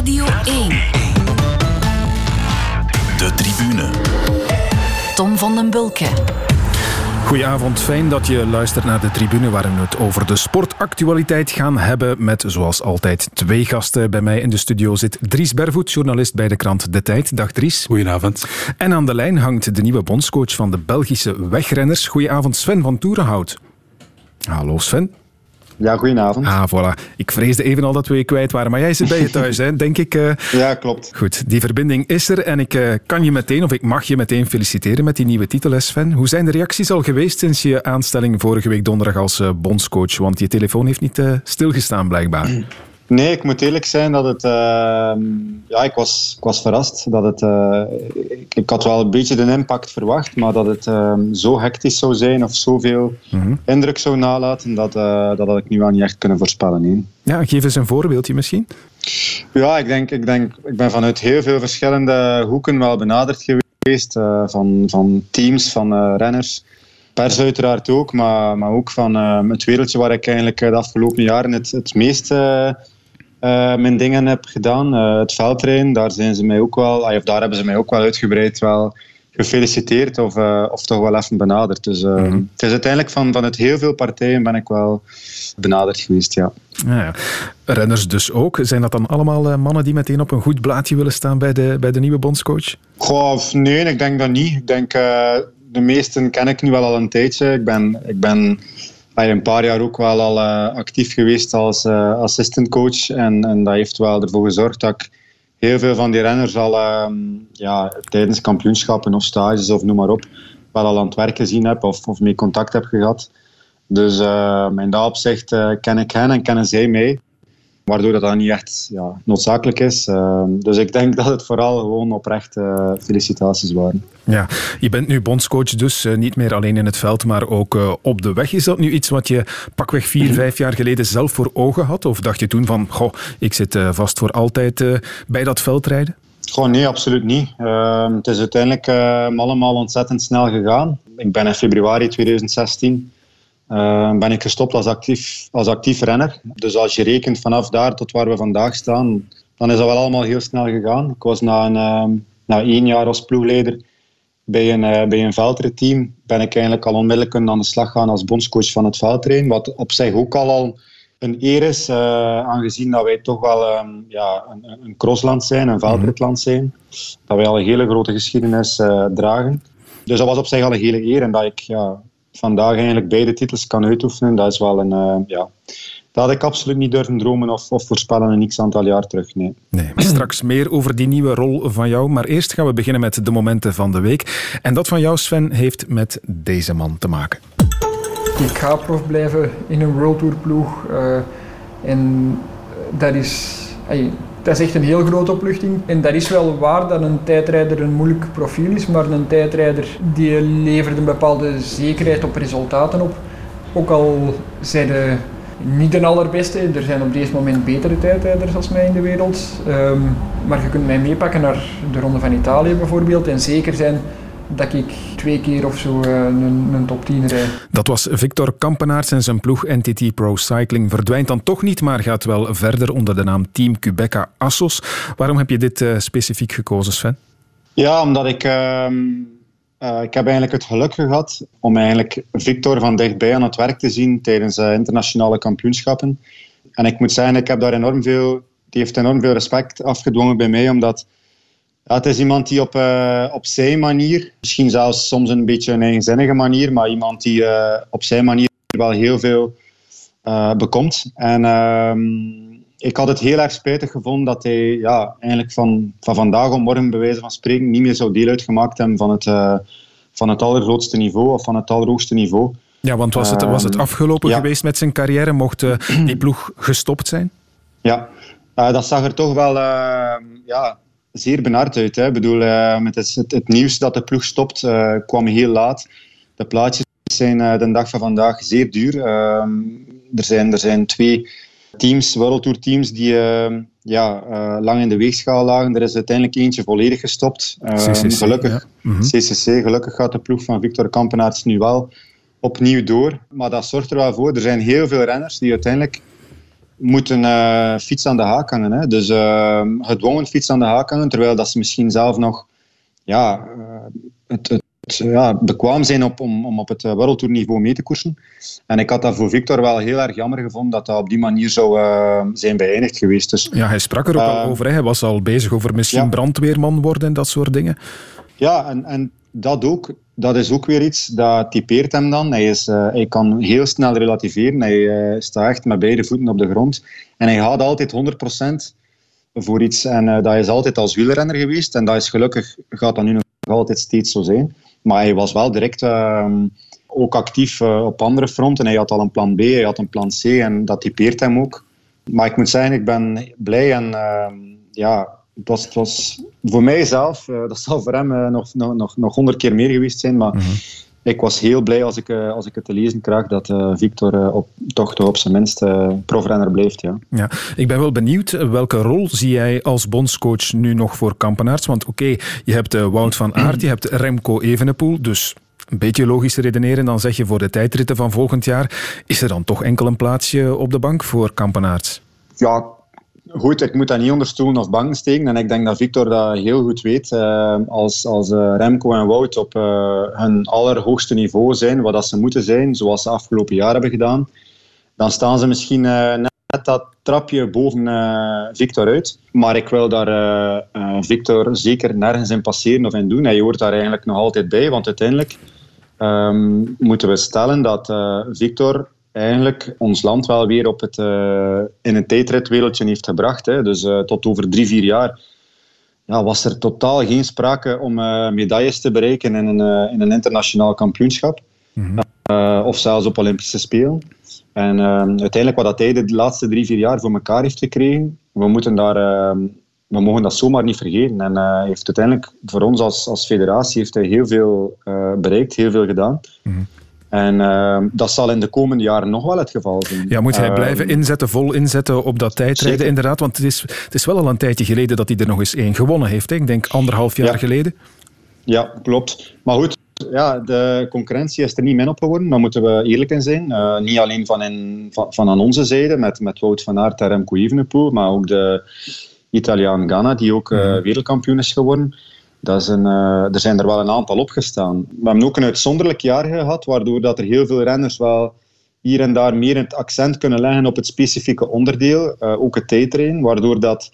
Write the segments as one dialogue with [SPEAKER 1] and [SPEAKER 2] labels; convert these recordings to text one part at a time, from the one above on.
[SPEAKER 1] Radio 1.
[SPEAKER 2] De tribune.
[SPEAKER 1] Tom van den Bulke.
[SPEAKER 3] Goedenavond, fijn dat je luistert naar de tribune waarin we het over de sportactualiteit gaan hebben met zoals altijd twee gasten. Bij mij in de studio zit Dries Bervoet, journalist bij de krant De Tijd. Dag Dries.
[SPEAKER 4] Goedenavond.
[SPEAKER 3] En aan de lijn hangt de nieuwe bondscoach van de Belgische wegrenners. Goedenavond Sven van Toerenhout. Hallo Sven.
[SPEAKER 5] Ja, goedenavond.
[SPEAKER 3] Ah, voilà. Ik vreesde even al dat we je kwijt waren, maar jij zit bij je thuis, hè, denk ik. eh.
[SPEAKER 5] Ja, klopt.
[SPEAKER 3] Goed, die verbinding is er en ik eh, kan je meteen, of ik mag je meteen feliciteren met die nieuwe titel, Sven. Hoe zijn de reacties al geweest sinds je aanstelling vorige week donderdag als eh, bondscoach? Want je telefoon heeft niet stilgestaan, blijkbaar.
[SPEAKER 5] Nee, ik moet eerlijk zijn dat het... ehm, ja, ik was, ik was verrast. Dat het, eh, ik, ik had wel een beetje de impact verwacht, maar dat het ehm, zo hectisch zou zijn of zoveel indruk zou nalaten, dat, eh, dat had ik nu wel niet echt kunnen voorspellen. nee.
[SPEAKER 3] Ja, geef eens een voorbeeldje misschien.
[SPEAKER 5] Ja, ik denk, ik denk, ik ben vanuit heel veel verschillende hoeken wel benaderd geweest. eh, van, van teams, van renners. Pers uiteraard ook, maar, maar ook van het wereldje waar ik eigenlijk de afgelopen jaren het, het meest eh, eh, mijn dingen heb gedaan. Eh, het veldrijden, daar, zijn ze mij ook wel, of daar hebben ze mij ook wel uitgebreid wel gefeliciteerd of, eh, of toch wel even benaderd. Dus eh, het is uiteindelijk van, vanuit heel veel partijen ben ik wel benaderd geweest, ja.
[SPEAKER 3] Ja, ja. Renners dus ook. Zijn dat dan allemaal mannen die meteen op een goed blaadje willen staan bij de, bij de nieuwe bondscoach?
[SPEAKER 5] Goh, of nee, ik denk dat niet. Ik denk, de meesten ken ik nu wel al een tijdje. Ik ben, ik ben ah, een paar jaar ook wel al eh, actief geweest als uh, assistant coach. En, en dat heeft wel ervoor gezorgd dat ik heel veel van die renners al ehm, ja, tijdens kampioenschappen of stages of noem maar op, wel al aan het werk gezien heb of, of mee contact heb gehad. Dus eh, in dat opzicht eh, ken ik hen en kennen zij mij. Waardoor dat dan niet echt ja, noodzakelijk is. Uh, dus ik denk dat het vooral gewoon oprecht uh, felicitaties waren.
[SPEAKER 3] Ja, je bent nu bondscoach, dus uh, niet meer alleen in het veld, maar ook uh, op de weg. Is dat nu iets wat je pakweg vier, vijf jaar geleden zelf voor ogen had? Of dacht je toen van, goh, ik zit uh, vast voor altijd bij dat veldrijden?
[SPEAKER 5] Gewoon nee, absoluut niet. Ehm, het is uiteindelijk allemaal ontzettend snel gegaan. Ik ben in februari 2016 uh, ben ik gestopt als actief, als actief renner. Dus als je rekent vanaf daar tot waar we vandaag staan, dan is dat wel allemaal heel snel gegaan. Ik was na, een, uh, na één jaar als ploegleider bij een, uh, bij een veldrijteam, ben ik eigenlijk al onmiddellijk aan de slag gaan als bondscoach van het veldrijden. Wat op zich ook al, al een eer is, uh, aangezien dat wij toch wel um, ja, een, een crossland zijn, een veldritland zijn. Dat wij al een hele grote geschiedenis uh, dragen. Dus dat was op zich al een hele eer. En dat ik ja, vandaag eigenlijk beide titels kan uitoefenen, dat is wel een... Uh, ja, dat had ik absoluut niet durven dromen of, of voorspellen een x aantal jaar terug, nee.
[SPEAKER 3] Nee, maar straks meer over die nieuwe rol van jou. Maar eerst gaan we beginnen met de momenten van de week. En dat van jou, Sven, heeft met deze man te maken.
[SPEAKER 6] Ik ga prof blijven in een World Tour ploeg. Uh, en dat is... Hey, dat is echt een heel grote opluchting. En dat is wel waar dat een tijdrijder een moeilijk profiel is, maar een tijdrijder die levert een bepaalde zekerheid op resultaten op. Ook al zijn de niet de allerbeste, er zijn op deze moment betere tijdrijders als mij in de wereld. Um, maar je kunt mij meepakken naar de Ronde van Italië bijvoorbeeld en zeker zijn dat ik twee keer of zo uh, een, een, top 10 rijd.
[SPEAKER 3] Dat was Victor Kampenaerts en zijn ploeg NTT Pro Cycling. Verdwijnt dan toch niet, maar gaat wel verder onder de naam Team Quebeca Assos. Waarom heb je dit uh, specifiek gekozen, Sven?
[SPEAKER 5] Ja, omdat ik... Uh, uh, ik heb eigenlijk het geluk gehad om eigenlijk Victor van dichtbij aan het werk te zien tijdens uh, internationale kampioenschappen. En ik moet zeggen, ik heb daar enorm veel... Die heeft enorm veel respect afgedwongen bij mij, omdat... Ja, het is iemand die op, uh, op zijn manier, misschien zelfs soms een beetje een eigenzinnige manier, maar iemand die uh, op zijn manier wel heel veel uh, bekomt. En ehm, ik had het heel erg spijtig gevonden dat hij ja, eigenlijk van, van vandaag op morgen, bij wijze van spreken, niet meer zou deel uitgemaakt hebben van het, van het allergrootste niveau of van het allerhoogste niveau.
[SPEAKER 3] Ja, want was het, was het afgelopen ja. geweest met zijn carrière? Mocht die ploeg gestopt zijn?
[SPEAKER 5] Ja, dat zag er toch wel ja, zeer benard uit. Hè. Ik bedoel, uh, met het, het, het, nieuws dat de ploeg stopt uh, kwam heel laat. De plaatjes zijn uh, de dag van vandaag zeer duur. Ehm, er, zijn, er zijn twee teams, World Tour teams, die ehm, ja, lang in de weegschaal lagen. Er is uiteindelijk eentje volledig gestopt.
[SPEAKER 3] CCC,
[SPEAKER 5] gelukkig,
[SPEAKER 3] ja.
[SPEAKER 5] mm -hmm. CCC, gelukkig gaat de ploeg van Victor Kampenaerts nu wel opnieuw door. Maar dat zorgt er wel voor. Er zijn heel veel renners die uiteindelijk moeten uh, fiets aan de haak hangen. Hè. Dus uh, gedwongen fiets aan de haak hangen, terwijl dat ze misschien zelf nog ja, het, het ja, bekwaam zijn op, om, om op het wereldtoerniveau mee te koersen. En ik had dat voor Victor wel heel erg jammer gevonden dat dat op die manier zou uh, zijn beëindigd geweest. Dus,
[SPEAKER 3] ja, hij sprak er ook al over. Hè. Hij was al bezig over misschien ja. brandweerman worden en dat soort dingen.
[SPEAKER 5] Ja, en, en dat ook. Dat is ook weer iets dat typeert hem dan. Hij, is, uh, hij kan heel snel relativeren. Hij uh, staat echt met beide voeten op de grond. En hij gaat altijd 100% voor iets. En uh, dat is altijd als wielrenner geweest. En dat is gelukkig, gaat dat nu nog altijd steeds zo zijn. Maar hij was wel direct ehm, ook actief op andere fronten. Hij had al een plan B, hij had een plan C. En dat typeert hem ook. Maar ik moet zeggen, ik ben blij en ehm, ja, was, het was voor mijzelf, uh, dat zal voor hem uh, nog, nog, nog, nog honderd keer meer geweest zijn, maar mm -hmm. ik was heel blij als ik, uh, als ik het te lezen krijg dat Victor op, toch, toch op zijn minst profrenner blijft. Ja.
[SPEAKER 3] Ja, ik ben wel benieuwd, welke rol zie jij als bondscoach nu nog voor Kampenaerts? Want oké, okay, je hebt Wout van Aert, je hebt Remco Evenepoel, dus een beetje logisch redeneren, dan zeg je voor de tijdritten van volgend jaar, is er dan toch enkel een plaatsje op de bank voor Kampenaerts?
[SPEAKER 5] Ja, Goed, ik moet dat niet onder stoelen of banken steken. En ik denk dat Victor dat heel goed weet. Uh, als als uh, Remco en Wout op uh, hun allerhoogste niveau zijn, wat dat ze moeten zijn, zoals ze afgelopen jaar hebben gedaan, dan staan ze misschien net dat trapje boven Victor uit. Maar ik wil daar Victor zeker nergens in passeren of in doen. Hij hoort daar eigenlijk nog altijd bij, want uiteindelijk um, moeten we stellen dat Victor eigenlijk ons land wel weer op het, uh, in een tijdritwereldje heeft gebracht. Hè. Dus uh, tot over drie, vier jaar ja, was er totaal geen sprake om uh, medailles te bereiken in een, in een internationaal kampioenschap. Mm -hmm. of zelfs op Olympische Spelen. En uiteindelijk wat dat hij de laatste drie, vier jaar voor elkaar heeft gekregen, we moeten daar we mogen dat zomaar niet vergeten. En hij heeft uiteindelijk voor ons als, als federatie heeft hij heel veel bereikt, heel veel gedaan. Mm -hmm. En uh, dat zal in de komende jaren nog wel het geval zijn.
[SPEAKER 3] Ja, moet hij uh, blijven inzetten, vol inzetten op dat tijdrijden zeker. inderdaad? Want het is, het is wel al een tijdje geleden dat hij er nog eens één gewonnen heeft. Hè? Ik denk anderhalf jaar
[SPEAKER 5] ja.
[SPEAKER 3] geleden.
[SPEAKER 5] Ja, klopt. Maar goed, ja, de concurrentie is er niet min op geworden. Daar moeten we eerlijk in zijn. Uh, niet alleen van, in, van, van, aan onze zijde, met, met Wout van Aert en Remco Evenepoel, maar ook de Italiaan Ghana, die ook uh, wereldkampioen is geworden. Dat is uh, er zijn er wel een aantal opgestaan. We hebben ook een uitzonderlijk jaar gehad, waardoor dat er heel veel renners wel hier en daar meer het accent kunnen leggen op het specifieke onderdeel, uh, ook het tijdtrain, waardoor dat,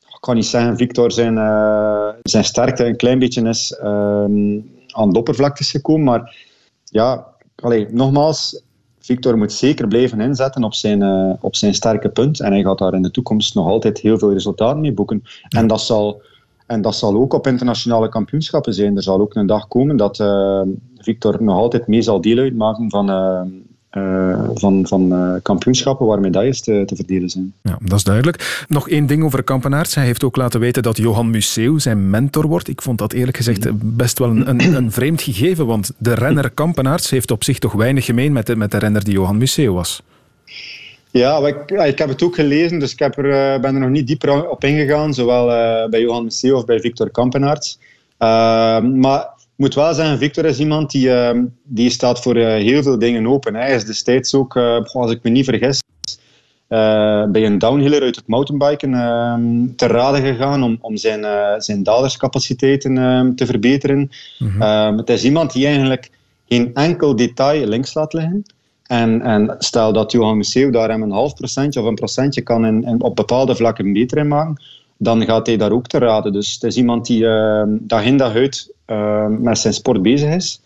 [SPEAKER 5] ik kan niet zeggen, Victor zijn, uh, zijn sterkte een klein beetje is um, aan de oppervlakte gekomen, maar ja, allee, nogmaals, Victor moet zeker blijven inzetten op zijn, op zijn sterke punt en hij gaat daar in de toekomst nog altijd heel veel resultaten mee boeken. En dat zal en dat zal ook op internationale kampioenschappen zijn. Er zal ook een dag komen dat uh, Victor nog altijd mee zal deel uitmaken van, uh, uh, van, van kampioenschappen waar medailles te, te, verdelen zijn.
[SPEAKER 3] Ja, dat is duidelijk. Nog één ding over Kampenaerts. Hij heeft ook laten weten dat Johan Museeuw zijn mentor wordt. Ik vond dat eerlijk gezegd best wel een, een, een vreemd gegeven, want de renner Kampenaerts heeft op zich toch weinig gemeen met de, met de renner die Johan Museeuw was.
[SPEAKER 5] Ja, ik, ik, heb het ook gelezen, dus ik heb er, eh, ben er nog niet dieper op ingegaan, zowel uh, bij Johan Messee of bij Victor Kampenaerts. Uh, maar ik moet wel zeggen, Victor is iemand die, uh, die staat voor heel veel dingen open. Hij is destijds ook, als ik me niet vergis, bij een downhiller uit het mountainbiken ehm, te raden gegaan om, om zijn, zijn dalerscapaciteiten ehm, te verbeteren. Mm -hmm. het is iemand die eigenlijk geen enkel detail links laat liggen. En, en stel dat Johan Museeuw daar hem een half procentje of een procentje kan in, op bepaalde vlakken beter in maken, dan gaat hij daar ook te raden. Dus het is iemand die uh, dag in dag uit uh, met zijn sport bezig is.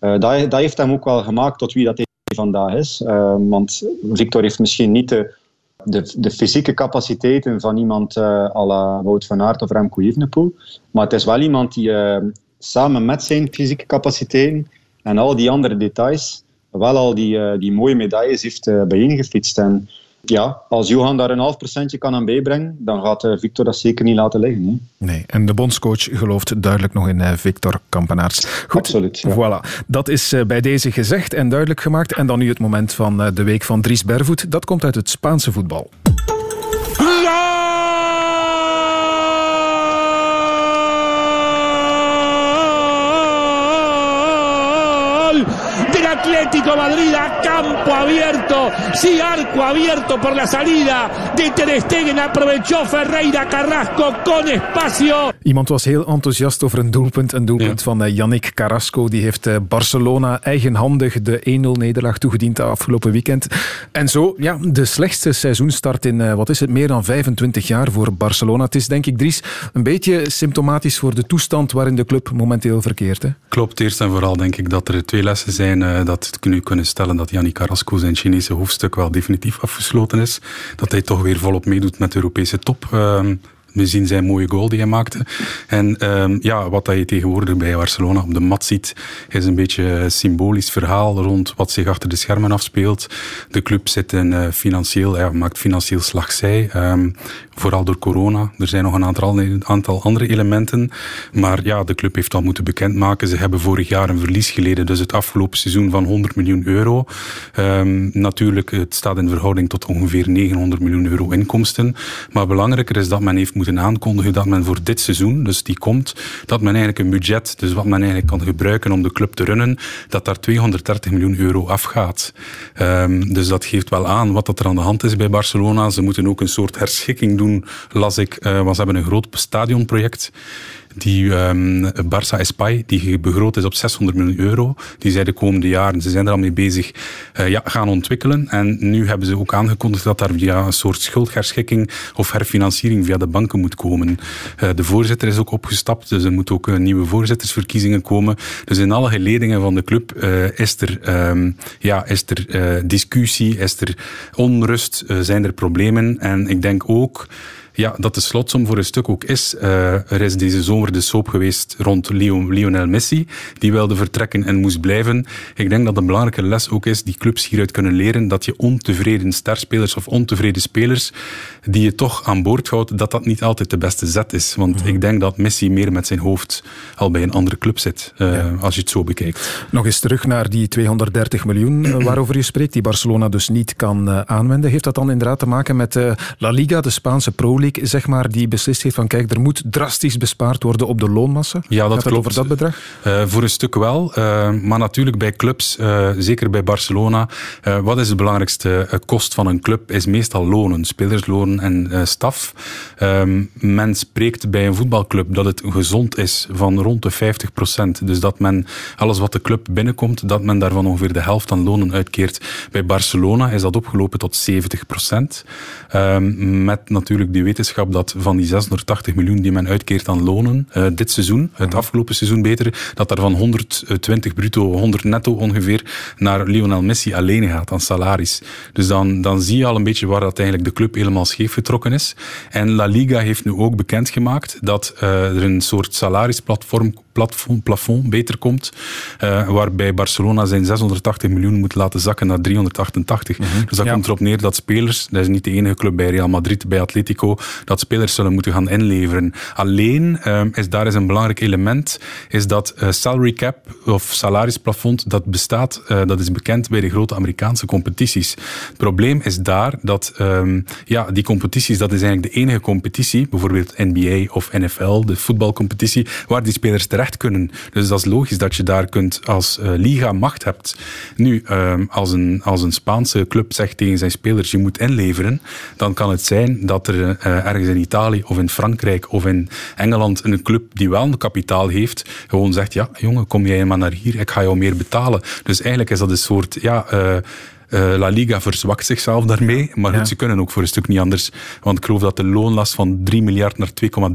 [SPEAKER 5] Uh, dat, heeft hem ook wel gemaakt tot wie dat hij vandaag is. want Victor heeft misschien niet de, de, de fysieke capaciteiten van iemand uh, à la Wout van Aert of Remco Evenepoel. Maar het is wel iemand die samen met zijn fysieke capaciteiten en al die andere details wel al die, uh, die mooie medailles heeft uh, bijeengefietst. En ja, als Johan daar een half procentje kan aan bijbrengen, dan gaat uh, Victor dat zeker niet laten liggen. Hè.
[SPEAKER 3] Nee, en de bondscoach gelooft duidelijk nog in Victor Kampenaerts. Goed,
[SPEAKER 5] Absoluut. Ja.
[SPEAKER 3] Voilà, dat is bij deze gezegd en duidelijk gemaakt. En dan nu het moment van de week van Dries Bervoet. Dat komt uit het Spaanse voetbal.
[SPEAKER 2] Atlético Madrid a campo abierto, sí, arco abierto por la salida de Ter Stegen. Aprovechó Ferreira Carrasco con espacio.
[SPEAKER 3] Iemand was heel enthousiast over een doelpunt. Een doelpunt van eh, Yannick Carrasco. Die heeft eh, Barcelona eigenhandig de 1-0 nederlaag toegediend afgelopen weekend. En zo, ja, de slechtste seizoenstart in, eh, wat is het, meer dan 25 jaar voor Barcelona. Het is denk ik, Dries, een beetje symptomatisch voor de toestand waarin de club momenteel verkeert. Hè?
[SPEAKER 4] Klopt, eerst en vooral denk ik dat er twee lessen zijn uh, dat nu kunnen stellen dat Yannick Carrasco zijn Chinese hoofdstuk wel definitief afgesloten is. Dat hij toch weer volop meedoet met de Europese top. Uh, we zien zijn mooie goal die hij maakte. En um, ja, wat je tegenwoordig bij Barcelona op de mat ziet, is een beetje een symbolisch verhaal rond wat zich achter de schermen afspeelt. De club zit in uh, financieel, ja, maakt financieel slagzij. Um, vooral door corona. Er zijn nog een aantal, een aantal andere elementen. Maar ja, de club heeft al moeten bekendmaken. Ze hebben vorig jaar een verlies geleden. Dus het afgelopen seizoen van 100 miljoen euro. Um, natuurlijk, het staat in verhouding tot ongeveer 900 miljoen euro inkomsten. Maar belangrijker is dat men heeft moeten aankondigen dat men voor dit seizoen, dus die komt, dat men eigenlijk een budget, dus wat men eigenlijk kan gebruiken om de club te runnen, dat daar 230 miljoen euro afgaat. Um, dus dat geeft wel aan wat dat er aan de hand is bij Barcelona. Ze moeten ook een soort herschikking doen, las ik, uh, want ze hebben een groot stadionproject die um, Barça Espai, die begroot is op 600 miljoen euro, die zij de komende jaren, ze zijn er al mee bezig, uh, ja, gaan ontwikkelen. En nu hebben ze ook aangekondigd dat daar via een soort schuldherschikking of herfinanciering via de banken moet komen. Uh, de voorzitter is ook opgestapt, dus er moeten ook uh, nieuwe voorzittersverkiezingen komen. Dus in alle geledingen van de club is er, um, ja, is er discussie, is er onrust, zijn er problemen. En ik denk ook ja, dat de slotsom voor een stuk ook is. Uh, er is deze zomer de soap geweest rond Lionel Messi. Die wilde vertrekken en moest blijven. Ik denk dat een belangrijke les ook is die clubs hieruit kunnen leren. Dat je ontevreden sterspelers of ontevreden spelers die je toch aan boord houdt, dat dat niet altijd de beste zet is. Want mm -hmm. ik denk dat Messi meer met zijn hoofd al bij een andere club zit. Uh, ja. Als je het zo bekijkt.
[SPEAKER 3] Nog eens terug naar die 230 miljoen waarover je spreekt. Die Barcelona dus niet kan aanwenden. Heeft dat dan inderdaad te maken met La Liga, de Spaanse Pro Zeg maar, die beslist heeft van kijk, er moet drastisch bespaard worden op de loonmassa?
[SPEAKER 4] Ja, dat klopt.
[SPEAKER 3] over dat bedrag?
[SPEAKER 4] Uh, voor een stuk wel. Uh, maar natuurlijk bij clubs, uh, zeker bij Barcelona, wat is de belangrijkste kost van een club? Is meestal lonen, spelerslonen en staf. Ehm, men spreekt bij een voetbalclub dat het gezond is van rond de 50 procent. Dus dat men alles wat de club binnenkomt, dat men daarvan ongeveer de helft aan lonen uitkeert. Bij Barcelona is dat opgelopen tot 70 procent. Um, met natuurlijk die wetenschap dat van die 680 miljoen die men uitkeert aan lonen, uh, dit seizoen, het afgelopen seizoen beter, dat daar van 120 bruto, 100 netto ongeveer naar Lionel Messi alleen gaat aan salaris. Dus dan, dan zie je al een beetje waar dat eigenlijk de club helemaal scheef getrokken is. En La Liga heeft nu ook bekendgemaakt dat uh, er een soort salarisplatform plafond, plafond beter komt, uh, waarbij Barcelona zijn 680 miljoen moet laten zakken naar 388. Mm -hmm. Dus dat ja. komt erop neer dat spelers, dat is niet de enige club bij Real Madrid, bij Atletico, dat spelers zullen moeten gaan inleveren. Alleen uh, is daar is een belangrijk element, is dat uh, salary cap of salarisplafond, dat bestaat, dat is bekend bij de grote Amerikaanse competities. Het probleem is daar dat um, ja, die competities, dat is eigenlijk de enige competitie, bijvoorbeeld NBA of NFL, de voetbalcompetitie, waar die spelers terecht kunnen. Dus dat is logisch dat je daar kunt als uh, liga macht hebt. Nu, um, als, een, als een Spaanse club zegt tegen zijn spelers je moet inleveren, dan kan het zijn dat er uh, ergens in Italië of in Frankrijk of in Engeland een club die wel een kapitaal heeft, gewoon zegt ja jongen, kom jij maar naar hier, ik ga jou meer betalen. Dus eigenlijk is dat een soort ja... Uh, Uh, La Liga verzwakt zichzelf daarmee. Maar goed, ze kunnen ook voor een stuk niet anders. Want ik geloof dat de loonlast van 3 miljard naar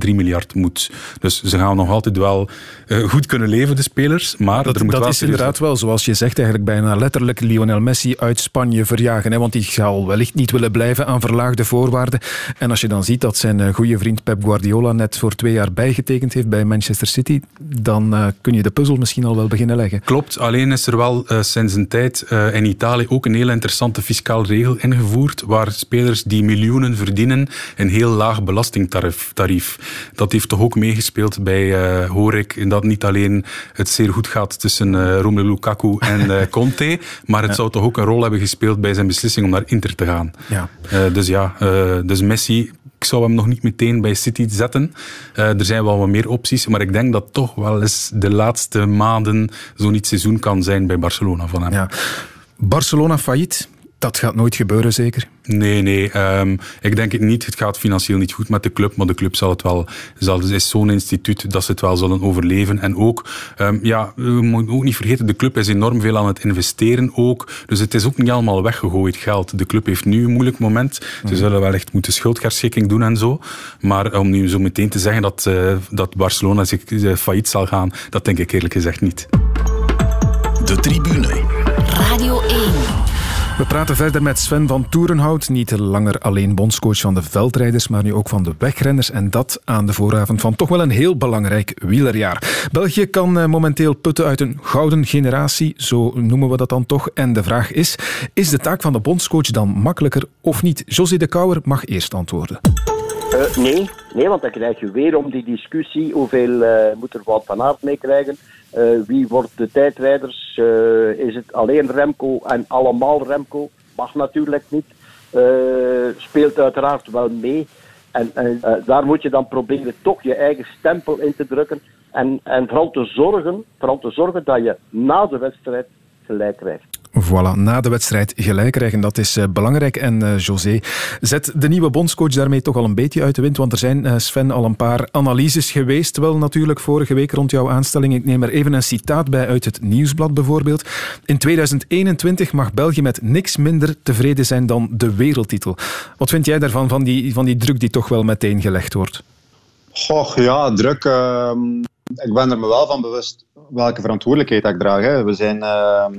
[SPEAKER 4] 2,3 miljard moet. Dus ze gaan nog altijd wel uh, goed kunnen leven, de spelers. Maar
[SPEAKER 3] dat,
[SPEAKER 4] er moet
[SPEAKER 3] dat
[SPEAKER 4] wel
[SPEAKER 3] is inderdaad wel, zoals je zegt, eigenlijk bijna letterlijk Lionel Messi uit Spanje verjagen. Hè? Want die zal wellicht niet willen blijven aan verlaagde voorwaarden. En als je dan ziet dat zijn goede vriend Pep Guardiola net voor twee jaar bijgetekend heeft bij Manchester City, dan uh, kun je de puzzel misschien al wel beginnen leggen.
[SPEAKER 4] Klopt, alleen is er wel sinds een tijd in Italië ook een heel interessante fiscaal regel ingevoerd, waar spelers die miljoenen verdienen een heel laag belastingtarief. Tarief. Dat heeft toch ook meegespeeld bij, uh, hoor ik, dat niet alleen het zeer goed gaat tussen uh, Romelu Lukaku en uh, Conte, maar het ja. zou toch ook een rol hebben gespeeld bij zijn beslissing om naar Inter te gaan.
[SPEAKER 3] Ja.
[SPEAKER 4] dus ja, dus Messi ik zou hem nog niet meteen bij City zetten. er zijn wel wat meer opties, maar ik denk dat toch wel eens de laatste maanden zo'n niet seizoen kan zijn bij Barcelona van hem.
[SPEAKER 3] Ja. Barcelona failliet, dat gaat nooit gebeuren, zeker?
[SPEAKER 4] Nee, nee. Um, ik denk het niet. Het gaat financieel niet goed met de club, maar de club zal het wel. Zal, het is zo'n instituut dat ze het wel zullen overleven. En ook, um, ja, we moeten ook niet vergeten, de club is enorm veel aan het investeren ook. Dus het is ook niet allemaal weggegooid geld. De club heeft nu een moeilijk moment. Ze mhm. zullen wel echt moeten schuldherschikking doen en zo. Maar om nu zo meteen te zeggen dat, uh, dat Barcelona zich uh, failliet zal gaan, dat denk ik eerlijk gezegd niet.
[SPEAKER 1] De tribune. Radio 1.
[SPEAKER 3] We praten verder met Sven van Toerenhout, niet langer alleen bondscoach van de veldrijders, maar nu ook van de wegrenners. En dat aan de vooravond van toch wel een heel belangrijk wielerjaar. België kan eh, momenteel putten uit een gouden generatie, zo noemen we dat dan toch. En de vraag is, is de taak van de bondscoach dan makkelijker of niet? José de Kouwer mag eerst antwoorden.
[SPEAKER 7] Uh, nee, nee, want dan krijg je weer om die discussie hoeveel uh, moet er Wout van Aert mee krijgen. Uh, wie wordt de tijdrijders? is het alleen Remco en allemaal Remco? Mag natuurlijk niet. speelt uiteraard wel mee. En, en daar moet je dan proberen toch je eigen stempel in te drukken. En, en vooral, te zorgen, vooral te zorgen dat je na de wedstrijd gelijk krijgt.
[SPEAKER 3] Voilà, na de wedstrijd gelijk krijgen, dat is eh, belangrijk. En uh, José, zet de nieuwe bondscoach daarmee toch al een beetje uit de wind? Want er zijn, uh, Sven, al een paar analyses geweest, wel natuurlijk vorige week rond jouw aanstelling. Ik neem er even een citaat bij uit het Nieuwsblad bijvoorbeeld. In 2021 mag België met niks minder tevreden zijn dan de wereldtitel. Wat vind jij daarvan, van die, van die druk die toch wel meteen gelegd wordt?
[SPEAKER 5] Goh, ja, druk. Ehm, ik ben er me wel van bewust welke verantwoordelijkheid ik draag. Hè. We zijn ehm,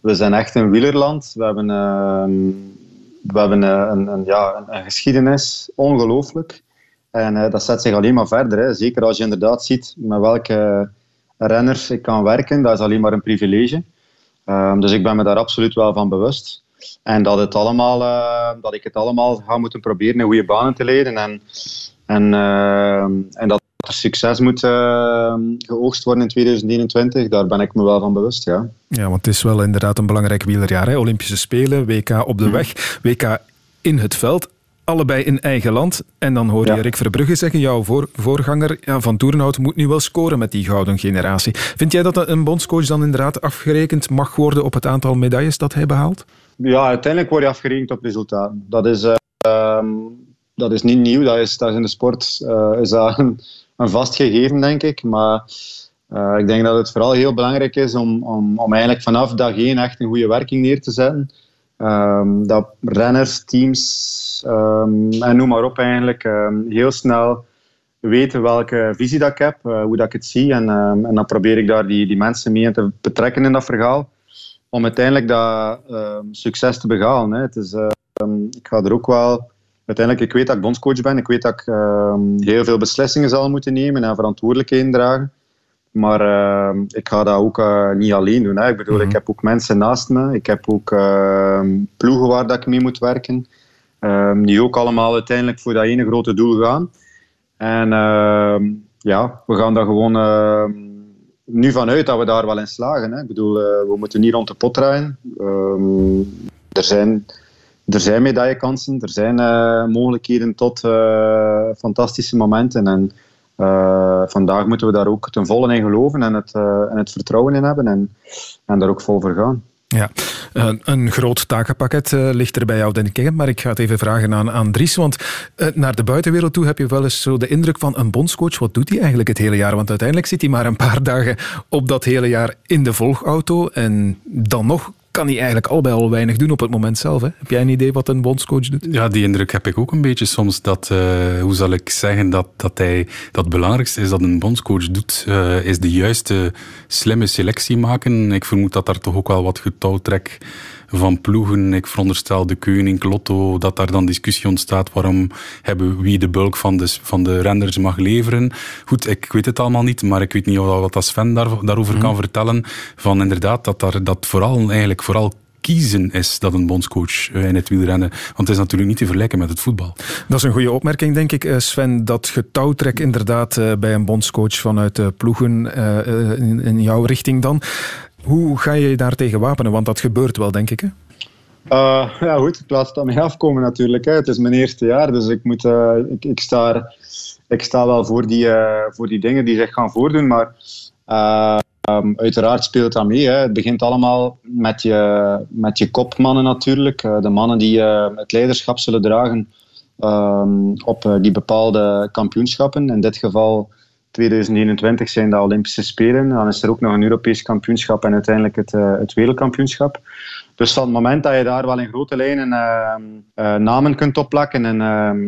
[SPEAKER 5] we zijn echt een wielerland. We hebben, uh, we hebben uh, een, een, ja, een, geschiedenis, ongelooflijk. En uh, dat zet zich alleen maar verder. Hè. Zeker als je inderdaad ziet met welke renners ik kan werken, dat is alleen maar een privilege. Um, dus ik ben me daar absoluut wel van bewust. En dat, het allemaal, uh, dat ik het allemaal ga moeten proberen in goede banen te leiden. En, en, en dat er succes moet uh, geoogst worden in 2021, daar ben ik me wel van bewust. Ja,
[SPEAKER 3] ja want het is wel inderdaad een belangrijk wielerjaar. Hè? Olympische Spelen, WK op de mm. weg, WK in het veld. Allebei in eigen land. En dan hoor je Rick Verbrugge zeggen, jouw voor, voorganger ja, van Toerenhout moet nu wel scoren met die gouden generatie. Vind jij dat een bondscoach dan inderdaad afgerekend mag worden op het aantal medailles dat hij behaalt?
[SPEAKER 5] Ja, uiteindelijk word je afgerekend op resultaten. Dat is, uh, dat is niet nieuw. Dat is, dat is in de sport uh, is dat een, een vast gegeven, denk ik. Maar uh, ik denk dat het vooral heel belangrijk is om, om, om eigenlijk vanaf dag één echt een goede werking neer te zetten. Um, dat renners, teams um, en noem maar op eigenlijk um, heel snel weten welke visie dat ik heb, uh, hoe dat ik het zie. En, en dan probeer ik daar die, die mensen mee te betrekken in dat verhaal. Om uiteindelijk dat succes te behalen. Hè. Het is, ik ga er ook wel uiteindelijk, ik weet dat ik bondscoach ben. Ik weet dat ik ehm, heel veel beslissingen zal moeten nemen en verantwoordelijkheden dragen. Maar ehm, ik ga dat ook uh, niet alleen doen. Hè. Ik bedoel, ik mhm. heb ook mensen naast me. Ik heb ook uh, ploegen waar dat ik mee moet werken. die ook allemaal uiteindelijk voor dat ene grote doel gaan. En ja, we gaan daar gewoon nu vanuit dat we daar wel in slagen. Hè. Ik bedoel, uh, we moeten niet rond de pot draaien. er zijn er zijn medaillekansen, er zijn uh, mogelijkheden tot uh, fantastische momenten. En uh, vandaag moeten we daar ook ten volle in geloven en het, en het vertrouwen in hebben en, en daar ook vol voor gaan.
[SPEAKER 3] Ja, een groot takenpakket ligt er bij jou, denk ik. Maar ik ga het even vragen aan, aan Dries. Want naar de buitenwereld toe heb je wel eens zo de indruk van een bondscoach. Wat doet hij eigenlijk het hele jaar? Want uiteindelijk zit hij maar een paar dagen op dat hele jaar in de volgauto. En dan nog kan hij eigenlijk al bij al weinig doen op het moment zelf. Hè? Heb jij een idee wat een bondscoach doet?
[SPEAKER 4] Ja, die indruk heb ik ook een beetje soms. Dat, uh, hoe zal ik zeggen, dat, dat, hij, dat het belangrijkste is dat een bondscoach doet, uh, is de juiste slimme selectie maken. Ik vermoed dat daar toch ook wel wat getouwtrek van ploegen. Ik veronderstel de Koning, Lotto, dat daar dan discussie ontstaat waarom hebben wie de bulk van de, van de renders mag leveren. Goed, ik weet het allemaal niet, maar ik weet niet of wat als Sven daar, daarover kan mhm. vertellen. Van inderdaad, dat, daar, dat vooral eigenlijk vooral kiezen is dat een bondscoach eh, in het wielrennen. Want het is natuurlijk niet te vergelijken met het voetbal.
[SPEAKER 3] Dat is een goede opmerking, denk ik, eh, Sven. Dat getouwtrek inderdaad eh, bij een bondscoach vanuit de ploegen in jouw richting dan. Hoe ga je je daar tegen wapenen? Want dat gebeurt wel, denk ik. Hè?
[SPEAKER 5] Uh, ja, goed, ik laat het aan mij afkomen natuurlijk. Hè. Het is mijn eerste jaar, dus ik, moet, uh, ik, ik, sta, ik sta wel voor die, uh, voor die dingen die zich gaan voordoen. Maar um, uiteraard speelt dat mee. Hè. Het begint allemaal met je, met je kopmannen natuurlijk. de mannen die het leiderschap zullen dragen um, op die bepaalde kampioenschappen. In dit geval 2021 zijn de Olympische Spelen. Dan is er ook nog een Europees kampioenschap en uiteindelijk het, het wereldkampioenschap. Dus van het moment dat je daar wel in grote lijnen uh, uh, namen kunt opplakken en,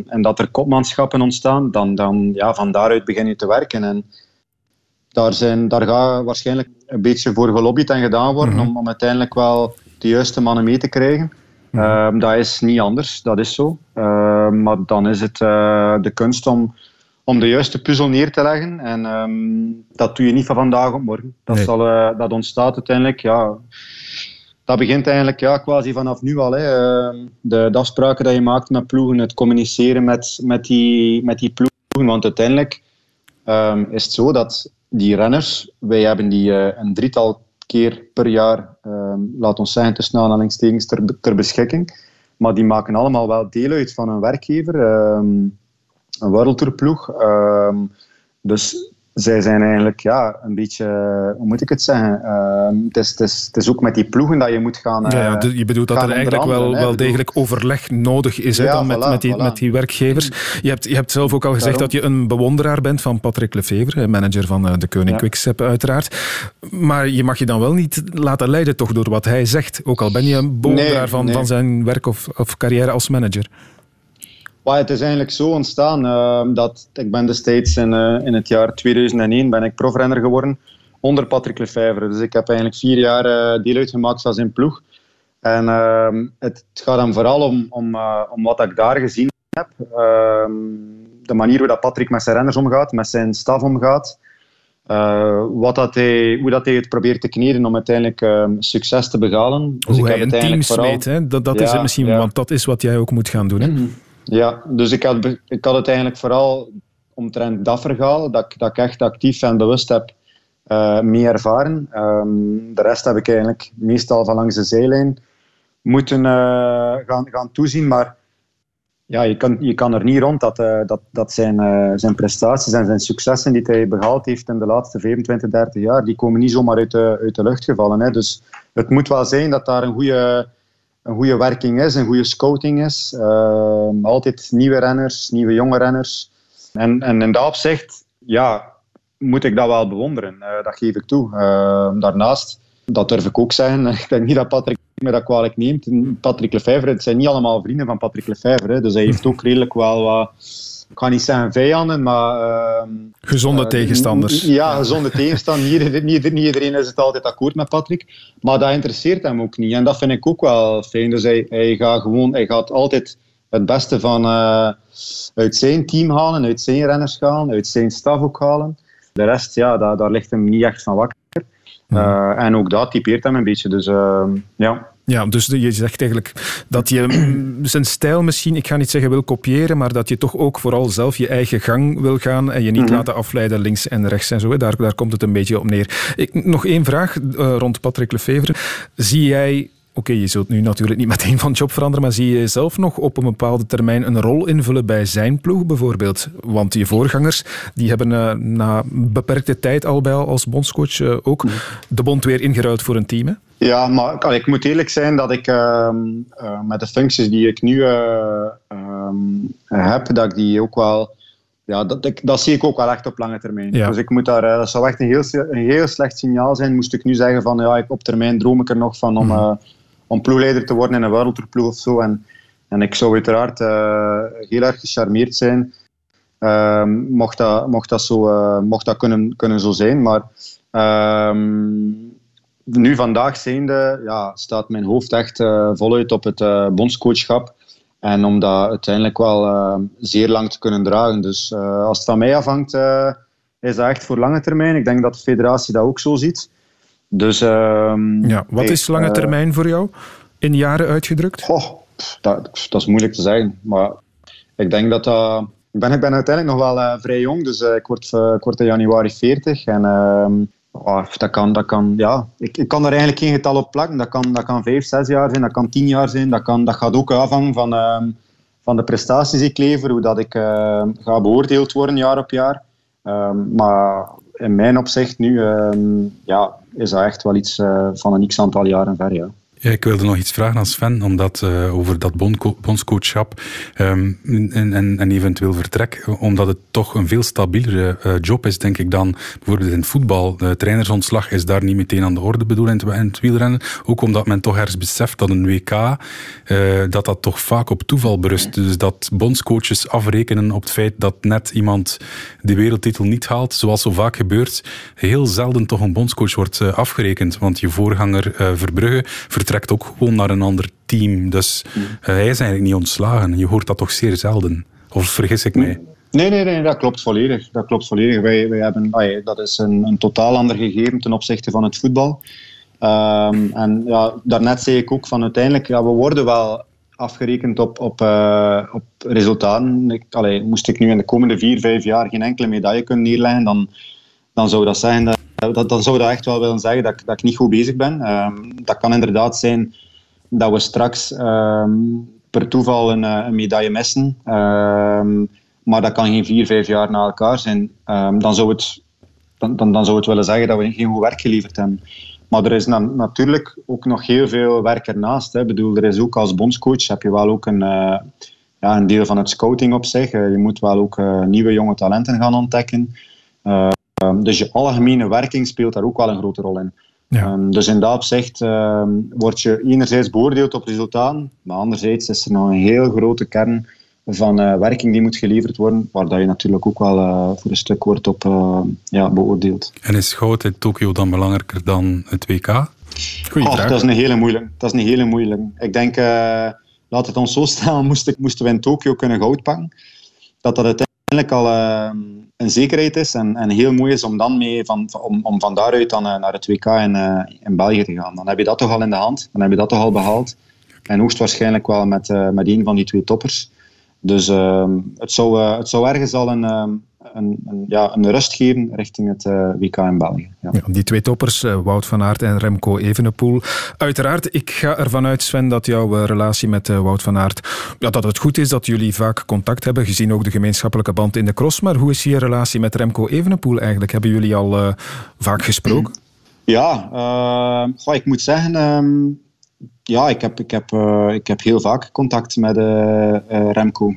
[SPEAKER 5] en dat er kopmanschappen ontstaan, dan, dan ja, van daaruit begin je te werken. En daar, zijn, daar gaat waarschijnlijk een beetje voor gelobbyd en gedaan worden om, om uiteindelijk wel de juiste mannen mee te krijgen. Ehm, dat is niet anders, dat is zo. Ehm, maar dan is het eh, de kunst om, om de juiste puzzel neer te leggen. En dat doe je niet van vandaag op morgen. Dat, zal, eh, dat ontstaat uiteindelijk ja, dat begint eigenlijk ja, quasi vanaf nu al. Hè. Ehm, de, de, afspraken die je maakt met ploegen, het communiceren met, met, die, met die ploegen. Want uiteindelijk um, is het zo dat die renners, wij hebben die uh, een drietal keer per jaar, um, laat ons zeggen, tussen aanhalingstekens ter, ter beschikking. Maar die maken allemaal wel deel uit van een werkgever, een wereldtourploeg. dus zij zijn eigenlijk ja, een beetje, hoe moet ik het zeggen? Uh, het, is, het, is, het is ook met die ploegen dat je moet gaan. Uh,
[SPEAKER 3] ja, je bedoelt dat er eigenlijk wel, wel degelijk overleg nodig is dan met, met, die, met die werkgevers. Je hebt, je hebt zelf ook al gezegd dat je een bewonderaar bent van Patrick Lefevre, manager van uh, de Koning Quickstep uiteraard. Maar je mag je dan wel niet laten leiden toch door wat hij zegt, ook al ben je een bewonderaar nee, van, nee. van zijn werk of, of carrière als manager.
[SPEAKER 5] Het is eigenlijk zo ontstaan uh, dat ik ben destijds in, uh, in het jaar 2001 ben ik profrenner geworden onder Patrick Lefevre. Dus ik heb eigenlijk vier jaar uh, deel uitgemaakt van zijn ploeg. En ehm, het, gaat dan vooral om, om, om wat ik daar gezien heb. Ehm, de manier hoe dat Patrick met zijn renners omgaat, met zijn staf omgaat. wat dat hij, hoe dat hij het probeert te kneden om uiteindelijk ehm, succes te behalen.
[SPEAKER 3] Dus hoe ik hij heb een team vooral... smeet, hè? dat, dat ja, is het misschien, ja. want dat is wat jij ook moet gaan doen. Hè?
[SPEAKER 5] Ja, dus ik had, ik had het eigenlijk vooral omtrent dat verhaal, dat, dat ik echt actief en bewust heb uh, mee ervaren. Um, de rest heb ik eigenlijk meestal van langs de zijlijn moeten uh, gaan, gaan toezien. Maar ja, je, kan, je kan er niet rond dat, uh, dat, dat zijn, zijn prestaties en zijn successen die hij behaald heeft in de laatste 25, 30 jaar, die komen niet zomaar uit de, uit de lucht gevallen. Hè. Dus het moet wel zijn dat daar een goede een goede werking is, een goede scouting is. Uh, altijd nieuwe renners, nieuwe jonge renners. En, en in dat opzicht, ja, moet ik dat wel bewonderen. Uh, dat geef ik toe. Uh, daarnaast, dat durf ik ook zeggen, ik denk niet dat Patrick me dat kwalijk neemt. Patrick Lefevre, het zijn niet allemaal vrienden van Patrick Lefevre. Dus hij heeft ook redelijk wel wat ik ga niet zeggen vijanden, maar... Uh,
[SPEAKER 3] gezonde uh, tegenstanders.
[SPEAKER 5] Ja, gezonde tegenstanders. Niet, niet, niet, iedereen is het altijd akkoord met Patrick. Maar dat interesseert hem ook niet. En dat vind ik ook wel fijn. Dus hij, hij, gaat, gewoon, hij gaat altijd het beste van, uh, uit zijn team halen, uit zijn renners halen, uit zijn staf ook halen. De rest, ja, daar, daar ligt hem niet echt van wakker. Uh, en ook dat typeert hem een beetje. Dus ehm, ja,
[SPEAKER 3] ja, dus je zegt eigenlijk dat je zijn stijl misschien, ik ga niet zeggen wil kopiëren, maar dat je toch ook vooral zelf je eigen gang wil gaan en je niet mm -hmm. laten afleiden links en rechts en zo. Daar, daar komt het een beetje op neer. Ik, nog één vraag uh, rond Patrick Lefevre. Zie jij Oké, okay, je zult nu natuurlijk niet meteen van job veranderen, maar zie je zelf nog op een bepaalde termijn een rol invullen bij zijn ploeg bijvoorbeeld? Want je voorgangers die hebben uh, na beperkte tijd al bij als bondscoach uh, ook de bond weer ingeruild voor een team. Hè?
[SPEAKER 5] Ja, maar ik moet eerlijk zijn dat ik uh, uh, met de functies die ik nu uh, heb, dat ik die ook wel. Ja, dat, ik, dat zie ik ook wel echt op lange termijn. Ja. Dus ik moet daar, dat zou echt een heel, een heel slecht signaal zijn, moest ik nu zeggen van ja, ik, op termijn droom ik er nog van om, mm. om ploegleider te worden in een wereldtourploeg of zo. En, en ik zou uiteraard heel erg gecharmeerd zijn ehm, mocht, dat, mocht dat, zo, mocht dat kunnen, kunnen zo zijn. Maar nu vandaag zijnde ja, staat mijn hoofd echt uh, voluit op het uh, bondscoachschap. En om dat uiteindelijk wel uh, zeer lang te kunnen dragen. Dus als het van mij afhangt, is dat echt voor lange termijn. Ik denk dat de federatie dat ook zo ziet. Dus, ehm,
[SPEAKER 3] ja, wat is lange termijn voor jou? In jaren uitgedrukt?
[SPEAKER 5] Oh, dat, dat, is moeilijk te zeggen. Maar ik denk dat dat... Ik ben, ik ben uiteindelijk nog wel vrij jong, dus ik, word, ik word in januari 40. En ehm, Oh, dat kan, dat kan, ja. ik, ik kan er eigenlijk geen getal op plakken. Dat kan, dat kan vijf, zes jaar zijn, dat kan tien jaar zijn. Dat, kan, dat gaat ook afhangen van, uh, van de prestaties die ik lever, hoe dat ik uh, ga beoordeeld worden jaar op jaar. Um, maar in mijn opzicht nu ja, is dat echt wel iets uh, van een x-aantal jaren ver. Ja.
[SPEAKER 4] Ja, ik wilde nog iets vragen aan Sven, omdat, uh, over dat bondscoachschap en, en, en, eventueel vertrek, omdat het toch een veel stabielere uh, job is, denk ik, dan bijvoorbeeld in het voetbal. De trainersontslag is daar niet meteen aan de orde bedoeld in in het wielrennen. Ook omdat men toch ergens beseft dat een WK, dat dat toch vaak op toeval berust. Dus dat bondscoaches afrekenen op het feit dat net iemand de wereldtitel niet haalt, zoals zo vaak gebeurt, heel zelden toch een bondscoach wordt afgerekend. Want je voorganger Verbrugge vertrekt trekt ook gewoon naar een ander team. Dus uh, hij is eigenlijk niet ontslagen. Je hoort dat toch zeer zelden. Of vergis ik mij?
[SPEAKER 5] Nee, nee, nee, dat klopt volledig. Dat klopt volledig. Wij, wij hebben, dat is een, een totaal ander gegeven ten opzichte van het voetbal. Um, en ja, daarnet zei ik ook van uiteindelijk, ja, we worden wel afgerekend op, op, uh, op resultaten. Ik, allee, moest ik nu in de komende vier, vijf jaar geen enkele medaille kunnen neerleggen, dan, dan zou dat zeggen dat dat, dan zou dat echt wel willen zeggen dat, dat ik niet goed bezig ben. Um, dat kan inderdaad zijn dat we straks um, per toeval een, eh, een medaille missen. Um, maar dat kan geen vier, vijf jaar na elkaar zijn. dan, zou het, dan, dan, zou het willen zeggen dat we geen goed werk geleverd hebben. Maar er is natuurlijk ook nog heel veel werk ernaast. Hè. Ik bedoel, er is ook als bondscoach heb je wel ook een, uh, ja, een deel van het scouting op zich. Uh, je moet wel ook nieuwe jonge talenten gaan ontdekken. Um, dus je algemene werking speelt daar ook wel een grote rol in. Ja. Um, dus in dat opzicht um, word je enerzijds beoordeeld op resultaten, maar anderzijds is er nog een heel grote kern van uh, werking die moet geleverd worden, waar dat je natuurlijk ook wel uh, voor een stuk wordt op uh, ja, beoordeeld.
[SPEAKER 4] En is goud in Tokio dan belangrijker dan het WK?
[SPEAKER 5] Goeie dat is een hele moeilijke. Dat is een hele moeilijke. Ik denk, laat het ons zo stellen, moesten, moesten we in Tokio kunnen goud pakken, dat dat uiteindelijk al een zekerheid is en, en heel mooi is om dan mee van, om, om van daaruit dan uh, naar het WK in, uh, in België te gaan. Dan heb je dat toch al in de hand, dan heb je dat toch al behaald. En hoogstwaarschijnlijk wel met, uh, met een van die twee toppers. Dus ehm, het, zou, het zou ergens al een, ehm, een, een, ja, een rust geven richting het uh, WK in België. Ja.
[SPEAKER 3] Ja, die twee toppers, uh, Wout van Aert en Remco Evenepoel. Uiteraard, ik ga ervan uit, Sven, dat jouw uh, relatie met Wout van Aert, ja, dat het goed is dat jullie vaak contact hebben, gezien ook de gemeenschappelijke band in de cross. Maar hoe is je relatie met Remco Evenepoel eigenlijk? Hebben jullie al vaak gesproken?
[SPEAKER 5] Ja, goh, ik moet zeggen... Um, ja, ik heb, ik, heb, ik heb heel vaak contact met Remco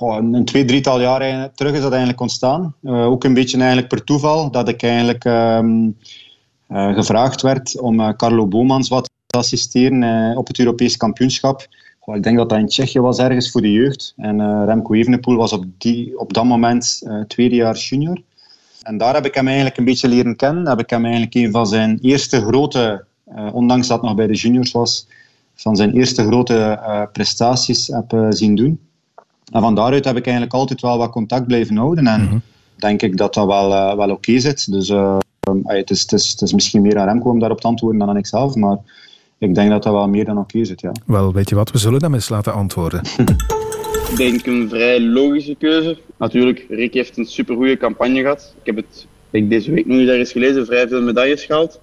[SPEAKER 5] een twee, drietal jaar terug is dat eigenlijk ontstaan. Uh, ook een beetje eigenlijk per toeval dat ik eigenlijk um, uh, gevraagd werd om uh, Carlo Bomans wat te assisteren op het Europees kampioenschap. Ik denk dat dat in Tsjechië was ergens voor de jeugd. En Remco Evenepoel was op, die, op dat moment tweede jaar junior. En daar heb ik hem eigenlijk een beetje leren kennen. Heb ik hem eigenlijk een van zijn eerste grote, ondanks dat het nog bij de juniors was, van zijn eerste grote prestaties heb zien doen. En van daaruit heb ik eigenlijk altijd wel wat contact blijven houden. En mm denk ik dat dat wel, uh, wel oké zit. Dus uh, het, is, het, is, het is misschien meer aan Remco om daarop te antwoorden dan aan ikzelf. Maar ik denk dat dat wel meer dan oké zit, ja.
[SPEAKER 3] Wel, weet je wat? We zullen hem eens laten antwoorden.
[SPEAKER 8] ik denk een vrij logische keuze. Natuurlijk, Rick heeft een supergoeie campagne gehad. Ik heb het ik deze week nog eens gelezen, vrij veel medailles gehaald.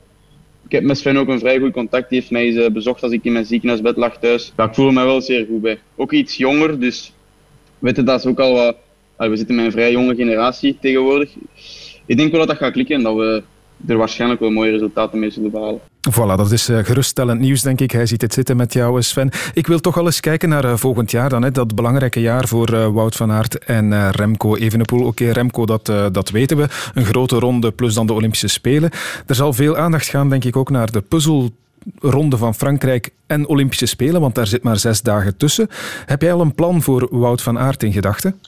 [SPEAKER 8] Ik heb met Sven ook een vrij goed contact. Die heeft mij eens bezocht als ik in mijn ziekenhuisbed lag thuis. Ja, ik voel me wel zeer goed bij. Ook iets jonger, dus weten, dat is ook al wat... We zitten met een vrij jonge generatie tegenwoordig. Ik denk wel dat dat gaat klikken en dat we er waarschijnlijk wel mooie resultaten mee zullen behalen.
[SPEAKER 3] Voilà, dat is eh, geruststellend nieuws, denk ik. Hij ziet het zitten met jou, Sven. Ik wil toch al eens kijken naar uh, volgend jaar dan. Hè, dat belangrijke jaar voor Wout van Aert en Remco Evenepoel. Oké, Remco, dat, dat weten we. Een grote ronde plus dan de Olympische Spelen. Er zal veel aandacht gaan, denk ik, ook naar de puzzel ronde van Frankrijk en Olympische Spelen, want daar zit maar zes dagen tussen. Heb jij al een plan voor Wout van Aert in gedachten?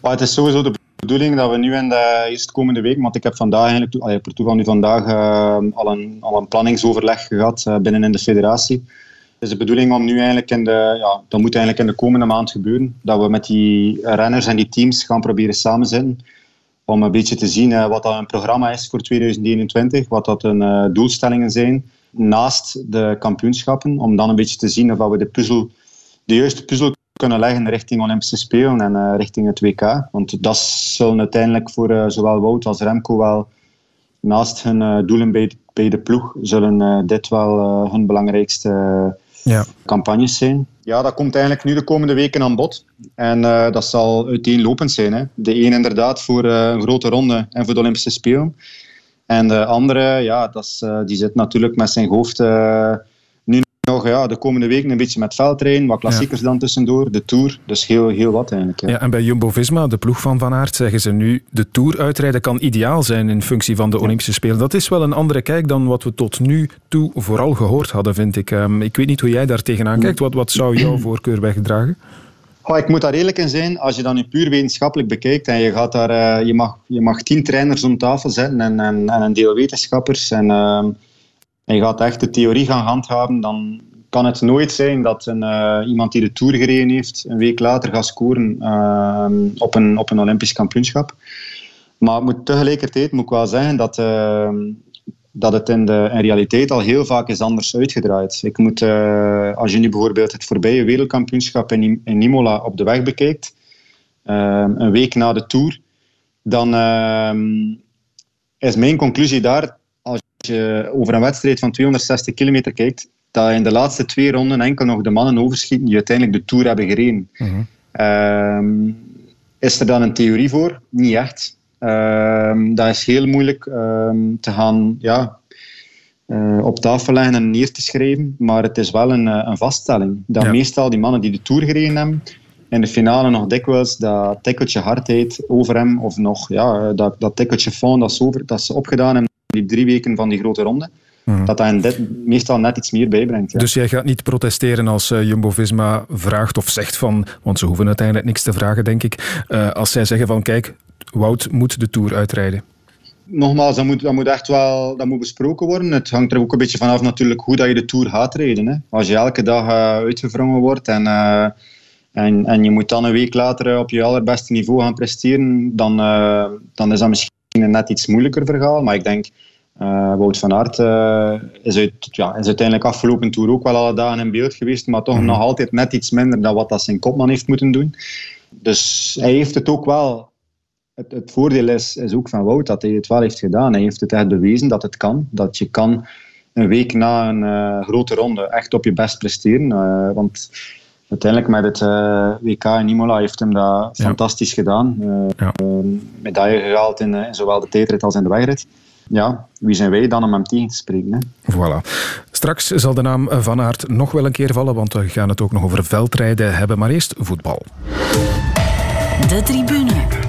[SPEAKER 5] het is sowieso de bedoeling dat we nu in de eerstkomende week, want ik heb vandaag eigenlijk, allee, per toeval nu vandaag uh, al, een, al een planningsoverleg gehad uh, binnen in de federatie. Het is de bedoeling om nu eigenlijk in de, ja, dat moet eigenlijk in de komende maand gebeuren, dat we met die renners en die teams gaan proberen samenzitten om een beetje te zien uh, wat dat een programma is voor 2021, wat dat een doelstellingen zijn naast de kampioenschappen, om dan een beetje te zien of we de, puzzel, de juiste puzzel kunnen leggen richting Olympische Spelen en uh, richting het WK. Want dat zullen uiteindelijk voor uh, zowel Wout als Remco wel naast hun doelen bij, bij de ploeg zullen dit wel hun belangrijkste ja. campagnes zijn. Ja, dat komt eigenlijk nu de komende weken aan bod. En dat zal uiteenlopend zijn. Hè. De een inderdaad voor een grote ronde en voor de Olympische Spelen. En de andere, ja, dat is, die zit natuurlijk met zijn hoofd nog ja, de komende weken een beetje met veldrijden, wat klassiekers dan tussendoor, de Tour. Dus heel, heel wat eigenlijk.
[SPEAKER 3] Ja. en bij Jumbo-Visma, de ploeg van Van Aert, zeggen ze nu de Tour uitrijden kan ideaal zijn in functie van de Olympische Spelen. Dat is wel een andere kijk dan wat we tot nu toe vooral gehoord hadden, vind ik. Um, ik weet niet hoe jij daar tegenaan kijkt. Wat, wat zou jouw voorkeur wegdragen?
[SPEAKER 5] Oh, ik moet daar eerlijk in zijn. Als je dan nu puur wetenschappelijk bekijkt en je, gaat daar, uh, je, mag, je mag tien trainers om tafel zetten en, en, en een deel wetenschappers en... Uh, en je gaat echt de theorie gaan handhaven, dan kan het nooit zijn dat een, uh, iemand die de Tour gereden heeft, een week later gaat scoren uh, op, een, op een Olympisch kampioenschap. Maar moet, tegelijkertijd moet ik wel zeggen dat, uh, dat het in, de, in realiteit al heel vaak is anders uitgedraaid. Ik moet, als je nu bijvoorbeeld het voorbije wereldkampioenschap in, in Imola op de weg bekijkt, een week na de Tour, dan is mijn conclusie daar je over een wedstrijd van 260 kilometer kijkt, dat in de laatste twee ronden enkel nog de mannen overschieten die uiteindelijk de Tour hebben gereden. Mhm. Ehm, is er dan een theorie voor? Niet echt. Um, dat is heel moeilijk um, te gaan ja, uh, op tafel leggen en neer te schrijven, maar het is wel een, eh, een vaststelling. Dat meestal die mannen die de Tour gereden hebben, in de finale nog dikwijls dat tikkeltje hardheid over hem, of nog ja, dat, dat tikkeltje van dat ze, over, dat ze opgedaan hebben die drie weken van die grote ronde. Mhm. Dat dat dit meestal net iets meer bijbrengt. Ja.
[SPEAKER 3] Dus jij gaat niet protesteren als uh, Jumbo-Visma vraagt of zegt van... Want ze hoeven uiteindelijk niks te vragen, denk ik. Uh, als zij zeggen van, kijk, Wout moet de Tour uitrijden.
[SPEAKER 5] Nogmaals, dat moet, dat moet echt wel dat moet besproken worden. Het hangt er ook een beetje vanaf natuurlijk hoe dat je de Tour gaat rijden. Hè. Als je elke dag uh, uitgevrongen wordt en... En, en, je moet dan een week later op je allerbeste niveau gaan presteren, dan, dan is dat misschien een net iets moeilijker verhaal. Maar ik denk, uh, Wout van Aert uh, is, uit, ja, is uiteindelijk afgelopen toer ook wel alle dagen in beeld geweest, maar toch mhm. nog altijd net iets minder dan wat dat zijn kopman heeft moeten doen. Dus hij heeft het ook wel. Het, het voordeel is, is ook van Wout dat hij het wel heeft gedaan. Hij heeft het echt bewezen dat het kan. Dat je kan een week na een uh, grote ronde echt op je best presteren. want uiteindelijk met het WK in Imola heeft hem dat fantastisch gedaan. Ja. medaille gehaald in, in, zowel de tijdrit als in de wegrit ja, wie zijn wij dan om hem tegen te spreken? Hè?
[SPEAKER 3] Voilà. Straks zal de naam Van Aert nog wel een keer vallen, want we gaan het ook nog over veldrijden hebben. Maar eerst voetbal. De tribune.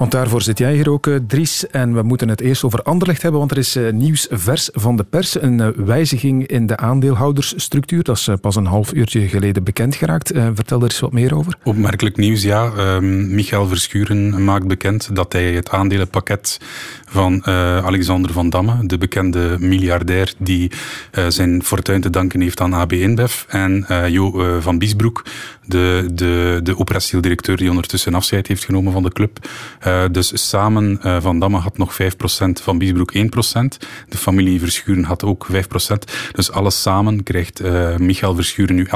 [SPEAKER 3] Want daarvoor zit jij hier ook, eh, Dries. En we moeten het eerst over Anderlecht hebben, want er is eh, nieuws vers van de pers. Een eh, wijziging in de aandeelhoudersstructuur. Dat is pas een half uurtje geleden bekend geraakt. Vertel er eens wat meer over.
[SPEAKER 4] Opmerkelijk nieuws, ja. Ehm, Michael Verschuren maakt bekend dat hij het aandelenpakket van Alexander Van Damme, de bekende miljardair die zijn fortuin te danken heeft aan AB InBev, en Jo van Biesbroek, de, de, de operationeel directeur die ondertussen afscheid heeft genomen van de club, uh, dus samen, uh, Van Damme had nog 5%, Van Biesbroek 1%. De familie Verschuren had ook 5%. Dus alles samen krijgt uh, Michael Verschuren nu 11%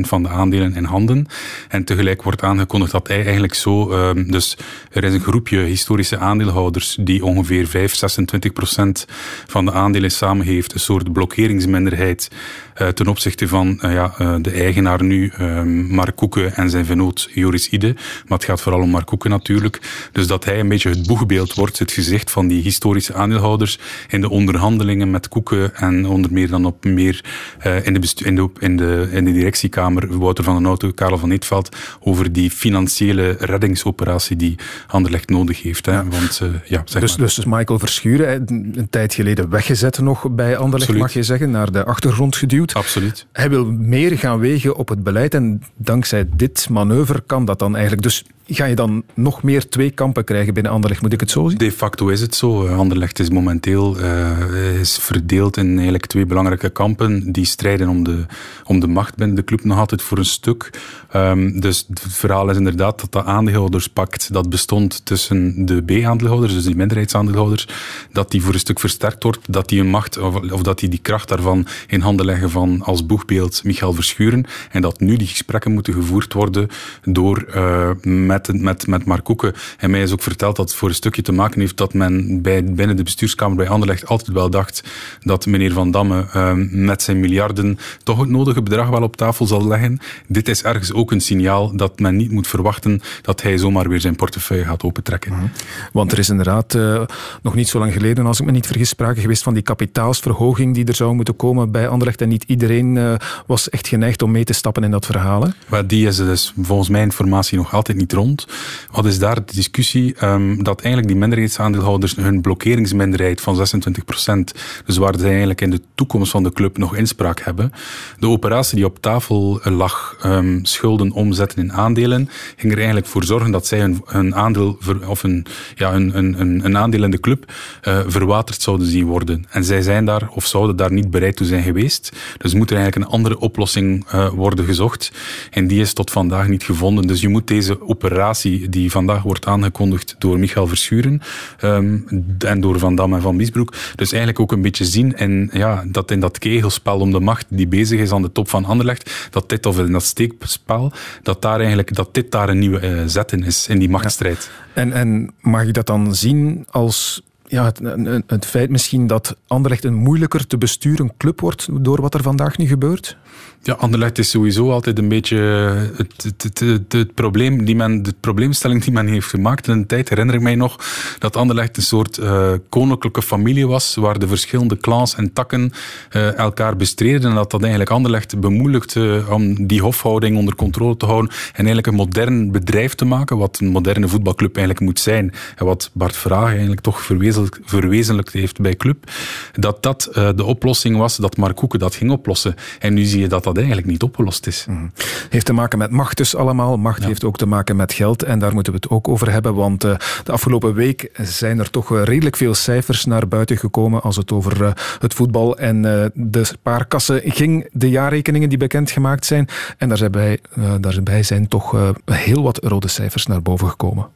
[SPEAKER 4] van de aandelen in handen. En tegelijk wordt aangekondigd dat hij eigenlijk zo... Uh, dus er is een groepje historische aandeelhouders die ongeveer 5, 26% van de aandelen samen heeft. Een soort blokkeringsminderheid ten opzichte van uh, ja, uh, de eigenaar nu, Mark Koeken en zijn vennoot Joris Ide. Maar het gaat vooral om Mark Koeken natuurlijk. Dus dat hij een beetje het boegbeeld wordt, het gezicht van die historische aandeelhouders in de onderhandelingen met Koeken en onder meer dan op meer in, de in, de, in, de, in de directiekamer Wouter van den Auto, Karel van Eetveld, over die financiële reddingsoperatie die Anderlecht nodig heeft. Hè. Want, ja, zeg
[SPEAKER 3] dus,
[SPEAKER 4] maar.
[SPEAKER 3] dus Michael Verschuren, een tijd geleden weggezet nog bij Anderlecht, Absoluut. mag je zeggen, naar de achtergrond geduwd.
[SPEAKER 4] Absoluut.
[SPEAKER 3] Hij wil meer gaan wegen op het beleid en dankzij dit manoeuvre kan dat dan eigenlijk. Dus ga je dan nog meer twee kampen krijgen binnen Anderlecht, moet ik het zo zien?
[SPEAKER 4] De facto is het zo. Anderlecht is momenteel uh, is verdeeld in eigenlijk twee belangrijke kampen die strijden om de, om de macht binnen de club nog altijd voor een stuk. Um, dus het verhaal is inderdaad dat dat aandeelhouderspact dat bestond tussen de B-aandeelhouders, dus die minderheidsaandeelhouders, dat die voor een stuk versterkt wordt, dat die een macht, of, of dat die die kracht daarvan in handen leggen van als boegbeeld Michael Verschuren en dat nu die gesprekken moeten gevoerd worden door uh, met, met, met Mark Koeken. En mij is ook verteld dat het voor een stukje te maken heeft dat men bij, binnen de bestuurskamer bij Anderlecht altijd wel dacht dat meneer Van Damme ehm, met zijn miljarden toch het nodige bedrag wel op tafel zal leggen. Dit is ergens ook een signaal dat men niet moet verwachten dat hij zomaar weer zijn portefeuille gaat opentrekken. Mhm.
[SPEAKER 3] Want er is inderdaad uh, nog niet zo lang geleden, als ik me niet vergis, sprake geweest van die kapitaalsverhoging die er zou moeten komen bij Anderlecht. En niet iedereen uh, was echt geneigd om mee te stappen in dat verhaal.
[SPEAKER 4] Maar die is dus volgens mijn informatie nog altijd niet rond. Wat is daar de discussie? Um, dat eigenlijk die minderheidsaandeelhouders hun blokkeringsminderheid van 26%, dus waar ze eigenlijk in de toekomst van de club nog inspraak hebben. De operatie die op tafel lag, um, schulden omzetten in aandelen, ging er eigenlijk voor zorgen dat zij hun, aandeel, of een, ja, een, een, aandeel in de club uh, verwaterd zouden zien worden. En zij zijn daar, of zouden daar niet bereid toe zijn geweest. Dus moet er eigenlijk een andere oplossing uh, worden gezocht. En die is tot vandaag niet gevonden. Dus je moet deze operatie, die vandaag wordt aangekondigd door Michael Verschuren um, en door Van Dam en Van Biesbroek, dus eigenlijk ook een beetje zien en ja, dat in dat kegelspel om de macht die bezig is aan de top van Anderlecht, dat dit, of in dat steekspel, dat, daar eigenlijk, dat dit daar een nieuwe uh, zet in is, in die machtsstrijd.
[SPEAKER 3] En, en mag ik dat dan zien als ja, het, feit misschien dat Anderlecht een moeilijker te besturen club wordt door wat er vandaag nu gebeurt?
[SPEAKER 4] Ja, Anderlecht is sowieso altijd een beetje het, het, het, het, probleem die men, de probleemstelling die men heeft gemaakt. In een tijd herinner ik mij nog dat Anderlecht een soort uh, koninklijke familie was, waar de verschillende clans en takken uh, elkaar bestreden en dat dat eigenlijk Anderlecht bemoeilijkte om die hofhouding onder controle te houden en eigenlijk een modern bedrijf te maken, wat een moderne voetbalclub eigenlijk moet zijn. En wat Bart Vraag eigenlijk toch verwezenlijkt, verwezenlijkt heeft bij club, dat dat uh, de oplossing was, dat Mark Koeken dat ging oplossen. En nu zie je dat dat eigenlijk niet opgelost is. Mm.
[SPEAKER 3] Heeft te maken met macht dus allemaal. Macht heeft ook te maken met geld en daar moeten we het ook over hebben, want uh, de afgelopen week zijn er toch uh, redelijk veel cijfers naar buiten gekomen als het over uh, het voetbal en de spaarkassen ging. De jaarrekeningen die bekendgemaakt zijn en daarbij, daarbij zijn toch heel wat rode cijfers naar boven gekomen.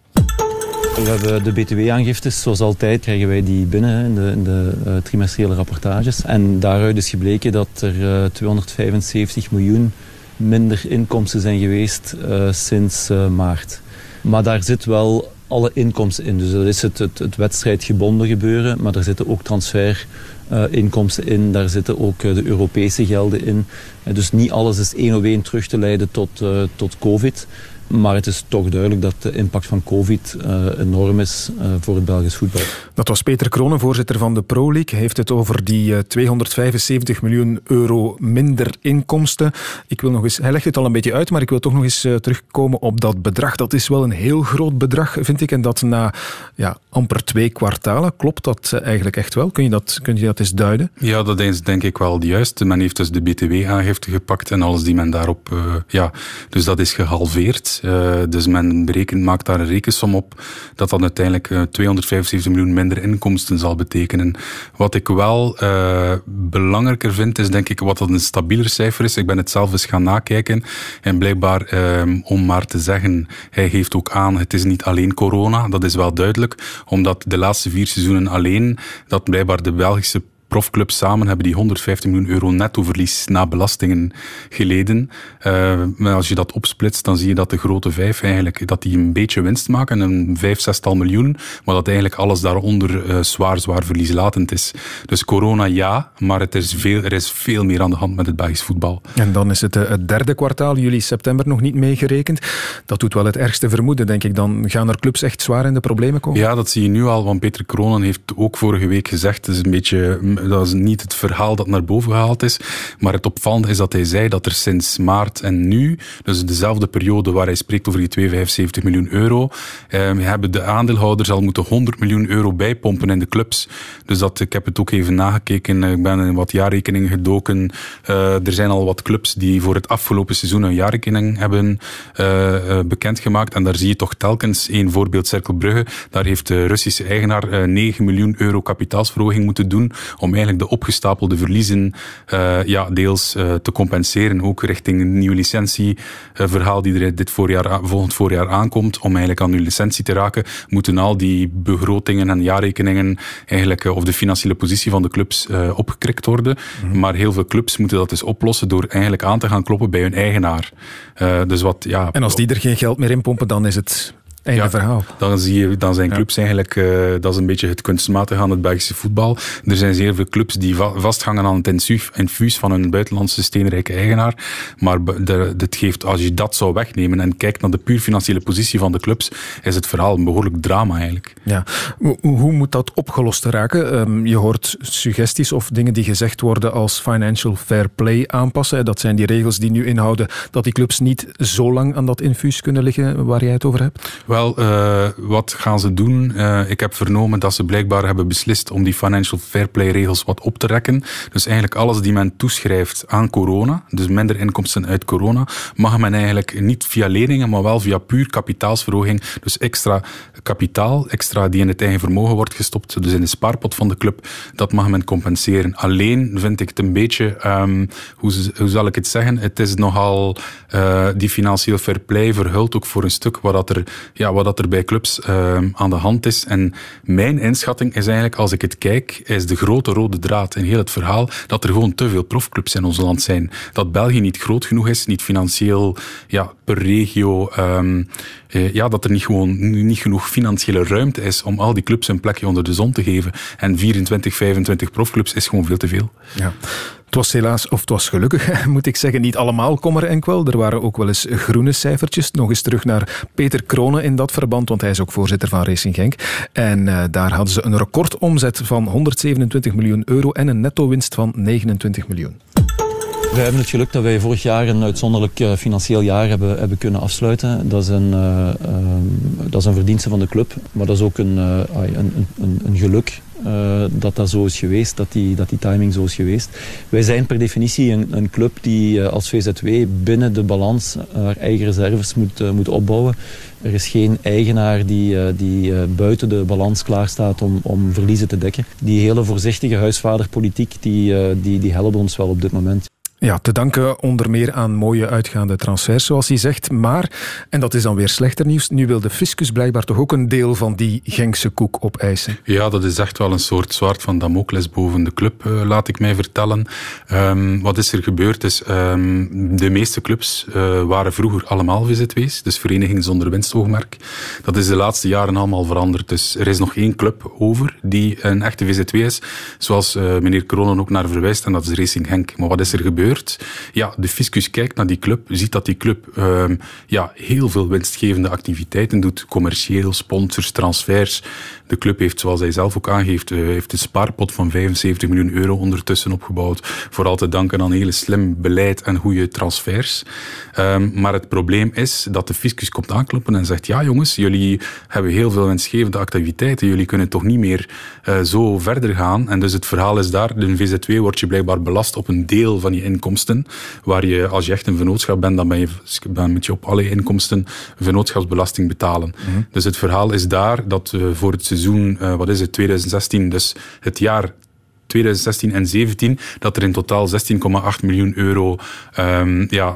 [SPEAKER 9] We hebben de btw-aangiftes, zoals altijd krijgen wij die binnen in de, in de uh, trimestriële rapportages. En daaruit is gebleken dat er uh, eh, 275 miljoen minder inkomsten zijn geweest uh, sinds maart. Maar daar zit wel alle inkomsten in. Dus dat is het, het, het wedstrijdgebonden gebeuren, maar daar zitten ook transferinkomsten in, daar zitten ook de Europese gelden in. dus niet alles is één op één terug te leiden tot, tot COVID. Maar het is toch duidelijk dat de impact van COVID uh, enorm is uh, voor het Belgisch voetbal.
[SPEAKER 3] Dat was Peter Kronen, voorzitter van de Pro League. Hij heeft het over die uh, eh, 275 miljoen euro minder inkomsten. Ik wil nog eens, hij legt het al een beetje uit, maar ik wil toch nog eens terugkomen op dat bedrag. Dat is wel een heel groot bedrag, vind ik. En dat na ja, amper twee kwartalen. Klopt dat eigenlijk echt wel? Kun je dat, kun je dat eens duiden?
[SPEAKER 4] Ja, dat is denk ik wel juist. Men heeft dus de BTW-aangifte gepakt en alles die men daarop... ja, dus dat is gehalveerd. Uh, dus men berekent, maakt daar een rekensom op dat dat uiteindelijk uh, eh, 275 miljoen minder inkomsten zal betekenen. Wat ik wel uh, belangrijker vind, is denk ik wat dat een stabieler cijfer is. Ik ben het zelf eens gaan nakijken en blijkbaar, om maar te zeggen, hij geeft ook aan, het is niet alleen corona, dat is wel duidelijk, omdat de laatste vier seizoenen alleen, dat blijkbaar de Belgische profclubs samen hebben die 150 miljoen euro nettoverlies na belastingen geleden. Uh, maar als je dat opsplitst, dan zie je dat de grote vijf eigenlijk dat die een beetje winst maken, een vijf, zestal miljoen, maar dat eigenlijk alles daaronder uh, zwaar, zwaar verlieslatend is. Dus corona ja, maar het is veel, er is veel meer aan de hand met het Belgisch voetbal.
[SPEAKER 3] En dan is het uh, het derde kwartaal, juli, september, nog niet meegerekend. Dat doet wel het ergste vermoeden, denk ik. Dan gaan er clubs echt zwaar in de problemen komen?
[SPEAKER 4] Ja, dat zie je nu al, want Peter Kronen heeft ook vorige week gezegd, het is een beetje dat is niet het verhaal dat naar boven gehaald is. Maar het opvallende is dat hij zei dat er sinds maart en nu, dus dezelfde periode waar hij spreekt over die 275 miljoen euro, eh, hebben de aandeelhouders al moeten 100 miljoen euro bijpompen in de clubs. Dus dat, ik heb het ook even nagekeken. Ik ben in wat jaarrekeningen gedoken. Uh, er zijn al wat clubs die voor het afgelopen seizoen een jaarrekening hebben uh, bekendgemaakt. En daar zie je toch telkens één voorbeeld, Cirkel Brugge. Daar heeft de Russische eigenaar 9 miljoen euro kapitaalsverhoging moeten doen om eigenlijk de opgestapelde verliezen ja, deels te compenseren. Ook richting een nieuwe licentieverhaal die er dit voorjaar, volgend voorjaar aankomt. Om eigenlijk aan uw licentie te raken, moeten al die begrotingen en jaarrekeningen eigenlijk, of de financiële positie van de clubs opgekrikt worden. Mhm. Maar heel veel clubs moeten dat dus oplossen door eigenlijk aan te gaan kloppen bij hun eigenaar. dus wat, ja,
[SPEAKER 3] en als die er geen geld meer in pompen, dan is het ja, verhaal.
[SPEAKER 4] Dan, zie je, dan zijn clubs eigenlijk, uh, dat is een beetje het kunstmatige aan het Belgische voetbal. Er zijn zeer veel clubs die vasthangen aan het infuus van een buitenlandse steenrijke eigenaar. Maar de, dit geeft, als je dat zou wegnemen en kijkt naar de puur financiële positie van de clubs, is het verhaal een behoorlijk drama eigenlijk.
[SPEAKER 3] Ja. Hoe moet dat opgelost raken? Um, je hoort suggesties of dingen die gezegd worden als financial fair play aanpassen. Dat zijn die regels die nu inhouden dat die clubs niet zo lang aan dat infuus kunnen liggen waar jij het over hebt.
[SPEAKER 4] Wel, uh, wat gaan ze doen? Uh, ik heb vernomen dat ze blijkbaar hebben beslist om die financial fair play regels wat op te rekken. Dus eigenlijk alles die men toeschrijft aan corona, dus minder inkomsten uit corona, mag men eigenlijk niet via leningen, maar wel via puur kapitaalsverhoging. Dus extra kapitaal, extra die in het eigen vermogen wordt gestopt, dus in de spaarpot van de club, dat mag men compenseren. Alleen vind ik het een beetje, um, hoe, hoe, zal ik het zeggen, het is nogal uh, die financieel fair play verhult ook voor een stuk wat dat er ja, ja, wat dat er bij clubs uh, aan de hand is. En mijn inschatting is eigenlijk, als ik het kijk, is de grote rode draad in heel het verhaal dat er gewoon te veel profclubs in ons land zijn. Dat België niet groot genoeg is, niet financieel ja, per regio. Um, uh, ja, dat er niet gewoon niet genoeg financiële ruimte is om al die clubs een plekje onder de zon te geven. En 24, 25 profclubs is gewoon veel te veel.
[SPEAKER 3] Ja. Het was helaas, of het was gelukkig, moet ik zeggen, niet allemaal kommer en kwel. Er waren ook wel eens groene cijfertjes. Nog eens terug naar Peter Kronen in dat verband, want hij is ook voorzitter van Racing Genk. En uh, daar hadden ze een recordomzet van 127 miljoen euro en een netto-winst van 29 miljoen.
[SPEAKER 9] We hebben het geluk dat wij vorig jaar een uitzonderlijk uh, financieel jaar hebben, hebben kunnen afsluiten. Dat is, een, uh, dat is een verdienste van de club, maar dat is ook een, een, een, een geluk uh, dat dat zo is geweest, dat die, dat die timing zo is geweest. Wij zijn per definitie een, een club die uh, als VZW binnen de balans haar eigen reserves moet, uh, moet opbouwen. Er is geen eigenaar die, die buiten de balans klaarstaat om, om verliezen te dekken. Die hele voorzichtige huisvaderpolitiek, die, die, die helpt ons wel op dit moment.
[SPEAKER 3] Ja, te danken onder meer aan mooie uitgaande transfers, zoals hij zegt. Maar, en dat is dan weer slechter nieuws, nu wil de fiscus blijkbaar toch ook een deel van die Genkse koek opeisen.
[SPEAKER 4] Ja, dat is echt wel een soort zwaard van Damocles boven de club, uh, laat ik mij vertellen. Um, wat is er gebeurd is, um, de meeste clubs uh, waren vroeger allemaal VZW's, dus verenigingen zonder winstoogmerk. Dat is de laatste jaren allemaal veranderd. Dus er is nog één club over die een echte VZW is, zoals uh, meneer Kronen ook naar verwijst, en dat is Racing Henk. Maar wat is er gebeurd? Ja, de fiscus kijkt naar die club, ziet dat die club um, ja, heel veel winstgevende activiteiten doet. Commercieel, sponsors, transfers. De club heeft, zoals hij zelf ook aangeeft, uh, heeft een spaarpot van 75 miljoen euro ondertussen opgebouwd. Vooral te danken aan hele slim beleid en goede transfers. Um, maar het probleem is dat de fiscus komt aankloppen en zegt, ja jongens, jullie hebben heel veel winstgevende activiteiten. Jullie kunnen toch niet meer uh, zo verder gaan. En dus het verhaal is daar, de VZW wordt je blijkbaar belast op een deel van je inkomsten. Waar je, als je echt een vennootschap bent, dan, ben je, dan moet je op alle inkomsten vennootschapsbelasting betalen. Mm -hmm. Dus het verhaal is daar dat uh, voor het seizoen, uh, wat is het, 2016, dus het jaar 2016 en 2017 dat er in totaal 16,8 miljoen euro um, ja,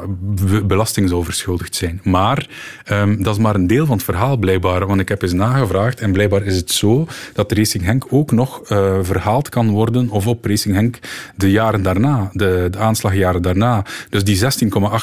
[SPEAKER 4] belasting zou verschuldigd zijn. Maar um, dat is maar een deel van het verhaal blijkbaar, want ik heb eens nagevraagd en blijkbaar is het zo dat Racing Henk ook nog uh, verhaald kan worden of op Racing Henk de jaren daarna, de, aanslagjaren daarna. Dus die 16,8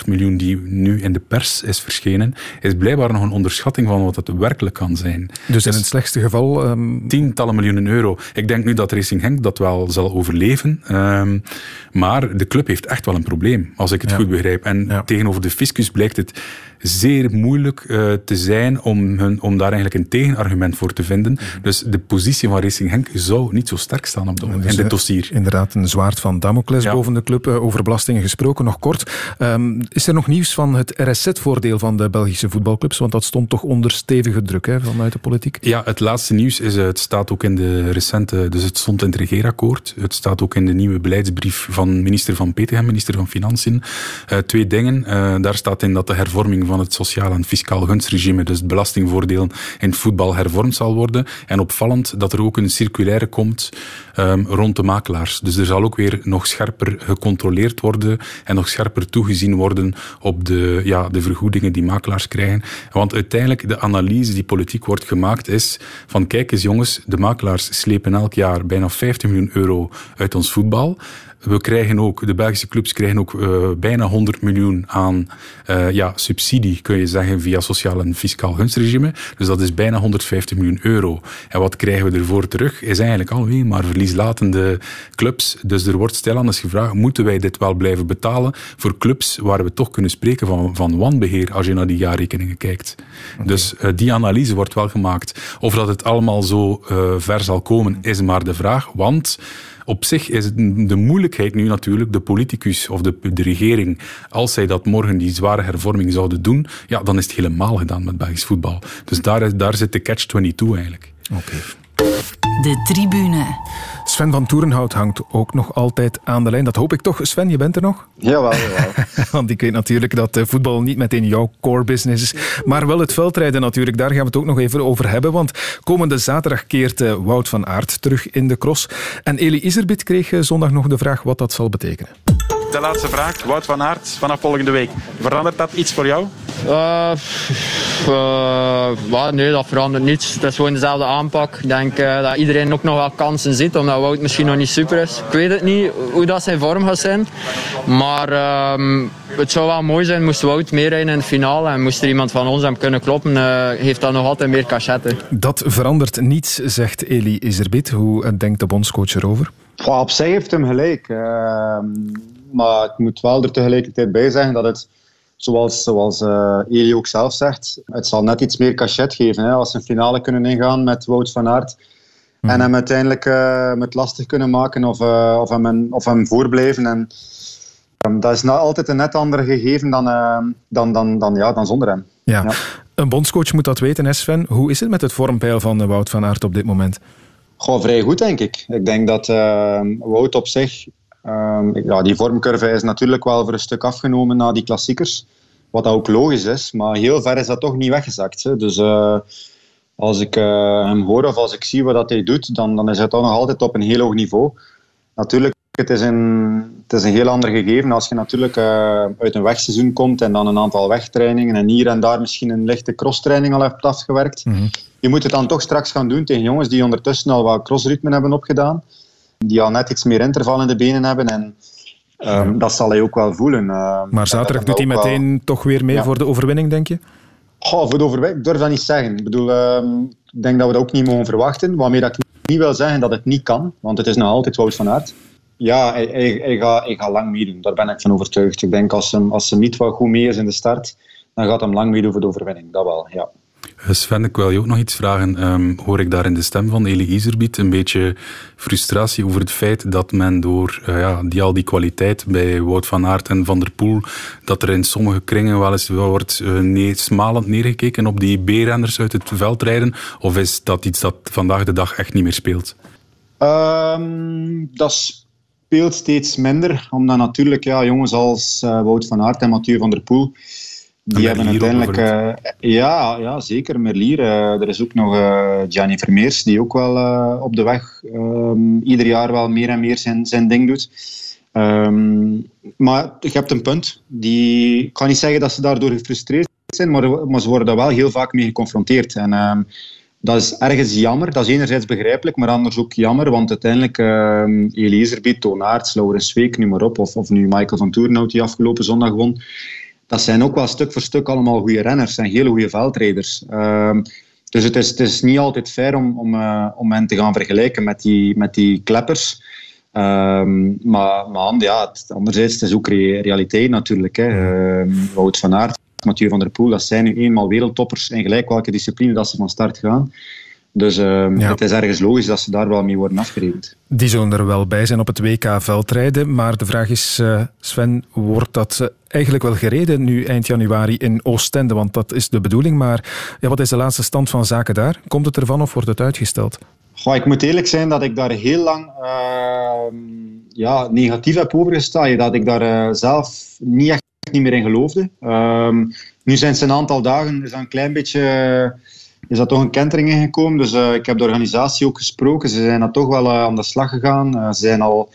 [SPEAKER 4] miljoen die nu in de pers is verschenen, is blijkbaar nog een onderschatting van wat het werkelijk kan zijn.
[SPEAKER 3] Dus in dus het slechtste geval... Um...
[SPEAKER 4] Tientallen miljoenen euro. Ik denk nu dat Racing Henk dat wel zal overleven. Um, maar de club heeft echt wel een probleem, als ik het ja. goed begrijp. En ja. tegenover de fiscus blijkt het zeer moeilijk uh, te zijn om, hun, om daar eigenlijk een tegenargument voor te vinden. Mm -hmm. Dus de positie van Racing Henk zou niet zo sterk staan op de, dus in dit dossier.
[SPEAKER 3] Inderdaad, een zwaard van Damocles ja. boven de club. Uh, over belastingen gesproken, nog kort. Um, is er nog nieuws van het RSZ-voordeel van de Belgische voetbalclubs? Want dat stond toch onder stevige druk hè, vanuit de politiek?
[SPEAKER 4] Ja, het laatste nieuws is, het staat ook in de recente, dus het stond in het regeerakkoord het, staat ook in de nieuwe beleidsbrief van minister Van Petegem, minister van Financiën. Uh, twee dingen. Daar staat in dat de hervorming van het sociaal en fiscaal gunstregime, dus het belastingvoordeel in voetbal, hervormd zal worden. En opvallend dat er ook een circulaire komt um, rond de makelaars. Dus er zal ook weer nog scherper gecontroleerd worden en nog scherper toegezien worden op de, ja, de vergoedingen die makelaars krijgen. Want uiteindelijk, de analyse die politiek wordt gemaakt is van kijk eens jongens, de makelaars slepen elk jaar bijna 50 miljoen euro uit ons voetbal. We krijgen ook, de Belgische clubs krijgen ook uh, bijna 100 miljoen aan uh, ja, subsidie, kun je zeggen, via sociaal en fiscaal gunstregime. Dus dat is bijna 150 miljoen euro. En wat krijgen we ervoor terug? Is eigenlijk alweer maar verlieslatende clubs. Dus er wordt stilaan eens gevraagd, moeten wij dit wel blijven betalen voor clubs waar we toch kunnen spreken van, van wanbeheer als je naar die jaarrekeningen kijkt. Okay. Dus uh, die analyse wordt wel gemaakt. Of dat het allemaal zo ver zal komen, is maar de vraag. Want op zich is de moeilijkheid nu natuurlijk, de politicus of de, regering, als zij dat morgen, die zware hervorming zouden doen, ja, dan is het helemaal gedaan met Belgisch voetbal. Dus daar, daar zit de catch-22 eigenlijk.
[SPEAKER 3] Oké.
[SPEAKER 1] De tribune.
[SPEAKER 3] Sven van Toerenhout hangt ook nog altijd aan de lijn. Dat hoop ik toch. Sven, je bent er nog?
[SPEAKER 5] Jawel, jawel.
[SPEAKER 3] Want ik weet natuurlijk dat voetbal niet meteen jouw core business is. Maar wel het veldrijden natuurlijk. Daar gaan we het ook nog even over hebben. Want komende zaterdag keert Wout van Aert terug in de cross. En Eli Iserbit kreeg zondag nog de vraag wat dat zal betekenen.
[SPEAKER 10] De laatste vraag. Wout van Aert vanaf volgende week. Verandert dat iets voor jou?
[SPEAKER 11] Uh, uh, nee, dat verandert niets. Het is gewoon dezelfde aanpak. Ik denk uh, dat iedereen ook nog wel kansen ziet, omdat Wout misschien nog niet super is. Ik weet het niet hoe dat zijn vorm gaat zijn. Maar het zou wel mooi zijn moest Wout meerijden in de finale. En moest er iemand van ons hem kunnen kloppen, heeft dat nog altijd meer cachetten.
[SPEAKER 3] Dat verandert niets, zegt Eli Iserbit. Hoe denkt de bondscoach erover?
[SPEAKER 5] op zich heeft hem gelijk. Maar ik moet wel er tegelijkertijd bij zeggen dat het zoals, zoals uh, Eli ook zelf zegt, het zal net iets meer cachet geven. Hè, als ze een finale kunnen ingaan met Wout van Aert. En mhm. hem uiteindelijk uh, met lastig kunnen maken of, uh, of, hem, of hem voorblijven. En, um, dat is nou altijd een net ander gegeven dan, dan, dan, dan, ja, dan zonder hem.
[SPEAKER 3] Ja. ja. Een bondscoach moet dat weten, Sven. Hoe is het met het vormpeil van Wout van Aert op dit moment?
[SPEAKER 5] Gewoon vrij goed, denk ik. Ik denk dat Wout op zich Um, ja, die vormcurve is natuurlijk wel voor een stuk afgenomen na die klassiekers. Wat dat ook logisch is, maar heel ver is dat toch niet weggezakt. Hè. Dus uh, als ik uh, hem hoor of als ik zie wat dat hij doet, dan, dan is hij toch nog altijd op een heel hoog niveau. Natuurlijk, het is een, het is een heel ander gegeven als je natuurlijk uh, uit een wegseizoen komt en dan een aantal wegtrainingen en hier en daar misschien een lichte crosstraining al hebt afgewerkt. Mm -hmm. Je moet het dan toch straks gaan doen tegen jongens die ondertussen al wat crossritmen hebben opgedaan die al net iets meer interval in de benen hebben. En um, dat zal hij ook wel voelen. Uh,
[SPEAKER 3] maar zaterdag doet hij meteen wel... toch weer mee ja. voor de overwinning, denk je?
[SPEAKER 5] Goh, voor de overwinning, ik durf dat niet zeggen. Ik bedoel, uh, ik denk dat we dat ook niet mogen verwachten. Waarmee dat ik niet wil zeggen dat het niet kan, want het is nog altijd Wout van Aert. Ja, hij, hij, hij, gaat, hij gaat lang meedoen. Daar ben ik van overtuigd. Ik denk als ze, als ze niet wat goed mee is in de start, dan gaat hem lang meedoen voor de overwinning. Dat wel, ja.
[SPEAKER 4] Eh, Sven, ik wil je ook nog iets vragen. Um, hoor ik daar in de stem van Elie Iserbiet een beetje frustratie over het feit dat men door uh, ja, die, al die kwaliteit bij Wout van Aert en Van der Poel, dat er in sommige kringen wel eens wel wordt uh, smalend neergekeken op die B-renners uit het veld rijden? Of is dat iets dat vandaag de dag echt niet meer speelt?
[SPEAKER 5] Um, dat speelt steeds minder, omdat natuurlijk ja, jongens als Wout van Aert en Mathieu van der Poel die hebben uiteindelijk... Uh, ja, ja, zeker. Merlier. Uh, er is ook nog uh, Gianni Vermeers, die ook wel op de weg um, ieder jaar wel meer en meer zijn, zijn ding doet. Um, maar je hebt een punt. Die, ik kan niet zeggen dat ze daardoor gefrustreerd zijn, maar, maar ze worden daar wel heel vaak mee geconfronteerd. En um, dat is ergens jammer. Dat is enerzijds begrijpelijk, maar anders ook jammer. Want uiteindelijk, uh, Eliezer Biet, Toon Aerts, Laurens Zweek, nu maar op. Of, of nu Michael van Toernout, die afgelopen zondag won dat zijn ook wel stuk voor stuk allemaal goede renners en hele goede veldrijders. Uh, dus het is, het is niet altijd fair om, om, uh, om hen te gaan vergelijken met die, met die kleppers. Um, maar, maar ja, het, anderzijds het is ook realiteit natuurlijk. Hè. Uh, Wout van Aert, Mathieu van der Poel, dat zijn nu eenmaal wereldtoppers in gelijk welke discipline dat ze van start gaan. Dus uh, ja. het is ergens logisch dat ze daar wel mee worden afgerekend.
[SPEAKER 3] Die zullen er wel bij zijn op het WK veldrijden. Maar de vraag is, uh, Sven, wordt dat uh, eigenlijk wel gereden nu eind januari in Oostende? Want dat is de bedoeling. Maar ja, wat is de laatste stand van zaken daar? Komt het ervan of wordt het uitgesteld?
[SPEAKER 5] Goh, ik moet eerlijk zijn dat ik daar heel lang ehm, ja, negatief heb over gestaan. Dat ik daar eh, zelf niet echt niet meer in geloofde. Ehm, nu zijn ze een aantal dagen, is dat een klein beetje, is dat toch een kentering ingekomen. Dus ik heb de organisatie ook gesproken. Ze zijn dat toch wel aan de slag gegaan. ze zijn al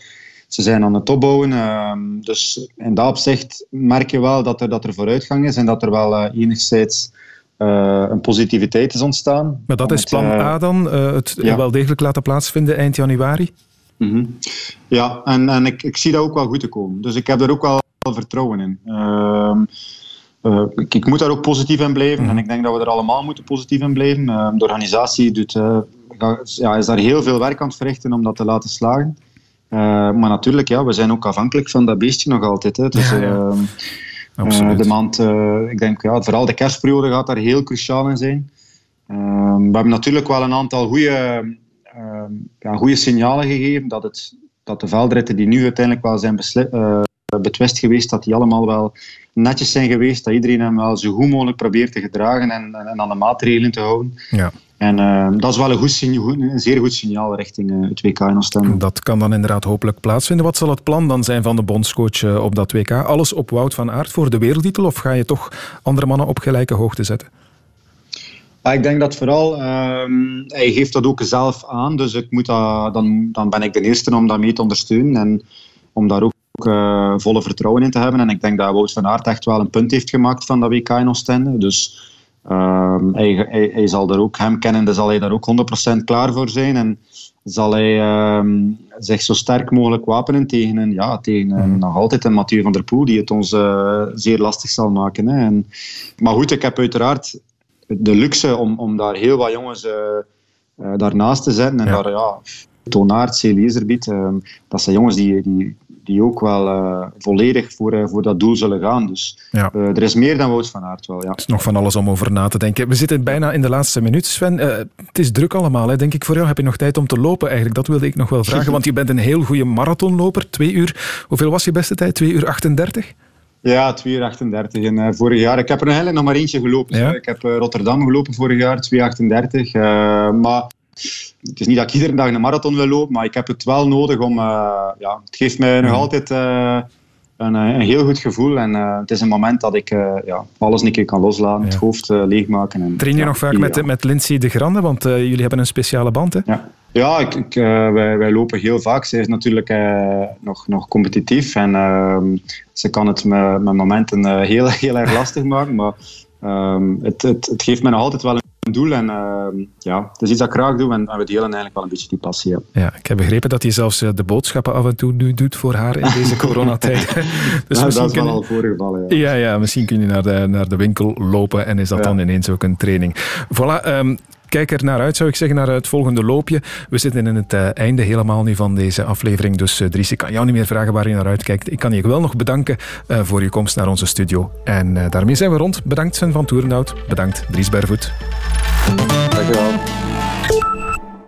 [SPEAKER 5] ze zijn aan het opbouwen. Uh, dus in dat opzicht merk je wel dat er, dat er vooruitgang is en dat er wel enigszins een positiviteit is ontstaan.
[SPEAKER 3] Maar dat is plan eh, A dan, het ja. wel degelijk laten plaatsvinden eind januari?
[SPEAKER 5] Mm -hmm. Ja, en, en ik, ik zie dat ook wel goed te komen. Dus ik heb daar ook wel vertrouwen in. Ehm, ik, ik, moet daar ook positief in blijven. Mm. En ik denk dat we er allemaal moeten positief in blijven. Ehm, de organisatie doet, ja, is daar heel veel werk aan het verrichten om dat te laten slagen. Uh, maar natuurlijk, ja, we zijn ook afhankelijk van dat beestje nog altijd. Hè. Dus, uh, de maand, uh, ik denk, ja, vooral de kerstperiode gaat daar heel cruciaal in zijn. Ehm, we hebben natuurlijk wel een aantal goede, ehm, ja, goede signalen gegeven dat, het, dat de veldritten die nu uiteindelijk wel zijn betwist geweest, dat die allemaal wel netjes zijn geweest, dat iedereen hem wel zo goed mogelijk probeert te gedragen en, en, aan de maatregelen te houden.
[SPEAKER 3] Ja.
[SPEAKER 5] En uh, dat is wel een, goed signaal, een zeer goed signaal richting uh, het WK in Oostende.
[SPEAKER 3] Dat kan dan inderdaad hopelijk plaatsvinden. Wat zal het plan dan zijn van de bondscoach uh, op dat WK? Alles op Wout van Aert voor de wereldtitel of ga je toch andere mannen op gelijke hoogte zetten?
[SPEAKER 5] Ik denk dat vooral, ehm, hij geeft dat ook zelf aan, dus ik moet dat, dan, dan ben ik de eerste om dat mee te ondersteunen en om daar ook volle vertrouwen in te hebben. En ik denk dat Wout van Aert echt wel een punt heeft gemaakt van dat WK in Oostende. Dus Um, hij, hij, hij, zal er ook, hem kennende, zal hij daar ook 100% klaar voor zijn. En zal hij um, zich zo sterk mogelijk wapenen tegen, een, ja, tegen mm. nog altijd een Mathieu van der Poel, die het ons uh, zeer lastig zal maken. Hè. En, maar goed, ik heb uiteraard de luxe om, om daar heel wat jongens uh, uh, daarnaast te zetten. En ja. daar, ja, Tonaert, C. Laserbiet, ehm, dat zijn jongens die, die, die ook wel uh, volledig voor, uh, voor dat doel zullen gaan. Dus ja. uh, er is meer dan Wout van Aert wel. Ja. Er
[SPEAKER 3] is nog van alles om over na te denken. We zitten bijna in de laatste minuut, Sven. het is druk allemaal, hè, denk ik. Voor jou heb je nog tijd om te lopen eigenlijk. Dat wilde ik nog wel vragen, want je bent een heel goede marathonloper. Twee uur. Hoeveel was je beste tijd? Twee uur 38?
[SPEAKER 5] Ja, 2 uur 38. En vorig jaar, ik heb er eigenlijk nog maar eentje gelopen. Ja? Ik heb Rotterdam gelopen vorig jaar, 238. maar het is niet dat ik iedere dag een marathon wil lopen, maar ik heb het wel nodig om... Uh, ja, het geeft mij nog altijd uh, een, een, heel goed gevoel. En uh, het is een moment dat ik ja, alles een keer kan loslaten, ja. het hoofd leegmaken. En,
[SPEAKER 3] Train je
[SPEAKER 5] ja,
[SPEAKER 3] nog vaak met, met Lindsay de Grande? Want jullie hebben een speciale band, hè?
[SPEAKER 5] Ja. Ja, ik, ik, wij, wij, lopen heel vaak. Zij is natuurlijk nog, nog competitief en ehm, ze kan het met, met momenten heel, heel erg lastig maken. Maar um, het, het, het geeft mij nog altijd wel een doel. En uh, ja, het is iets dat ik graag doe en, en, we delen eigenlijk wel een beetje die passie. Ja.
[SPEAKER 3] ja ik heb begrepen dat hij zelfs eh, de boodschappen af en toe nu doet voor haar in deze coronatijd.
[SPEAKER 5] dus nou, dat is wel al voorgevallen,
[SPEAKER 3] ja. ja. Ja, misschien kun je naar de, naar de winkel lopen en is dat ja. dan ineens ook een training. Voilà, um, kijk er naar uit, zou ik zeggen, naar het volgende loopje. We zitten in het uh, einde helemaal nu van deze aflevering. Dus uh, Dries, ik kan jou niet meer vragen waar je naar uitkijkt. Ik kan je wel nog bedanken uh, voor je komst naar onze studio. En daarmee zijn we rond. Bedankt Sven van Toerenhout. Bedankt Dries Bervoet.
[SPEAKER 5] Dankjewel.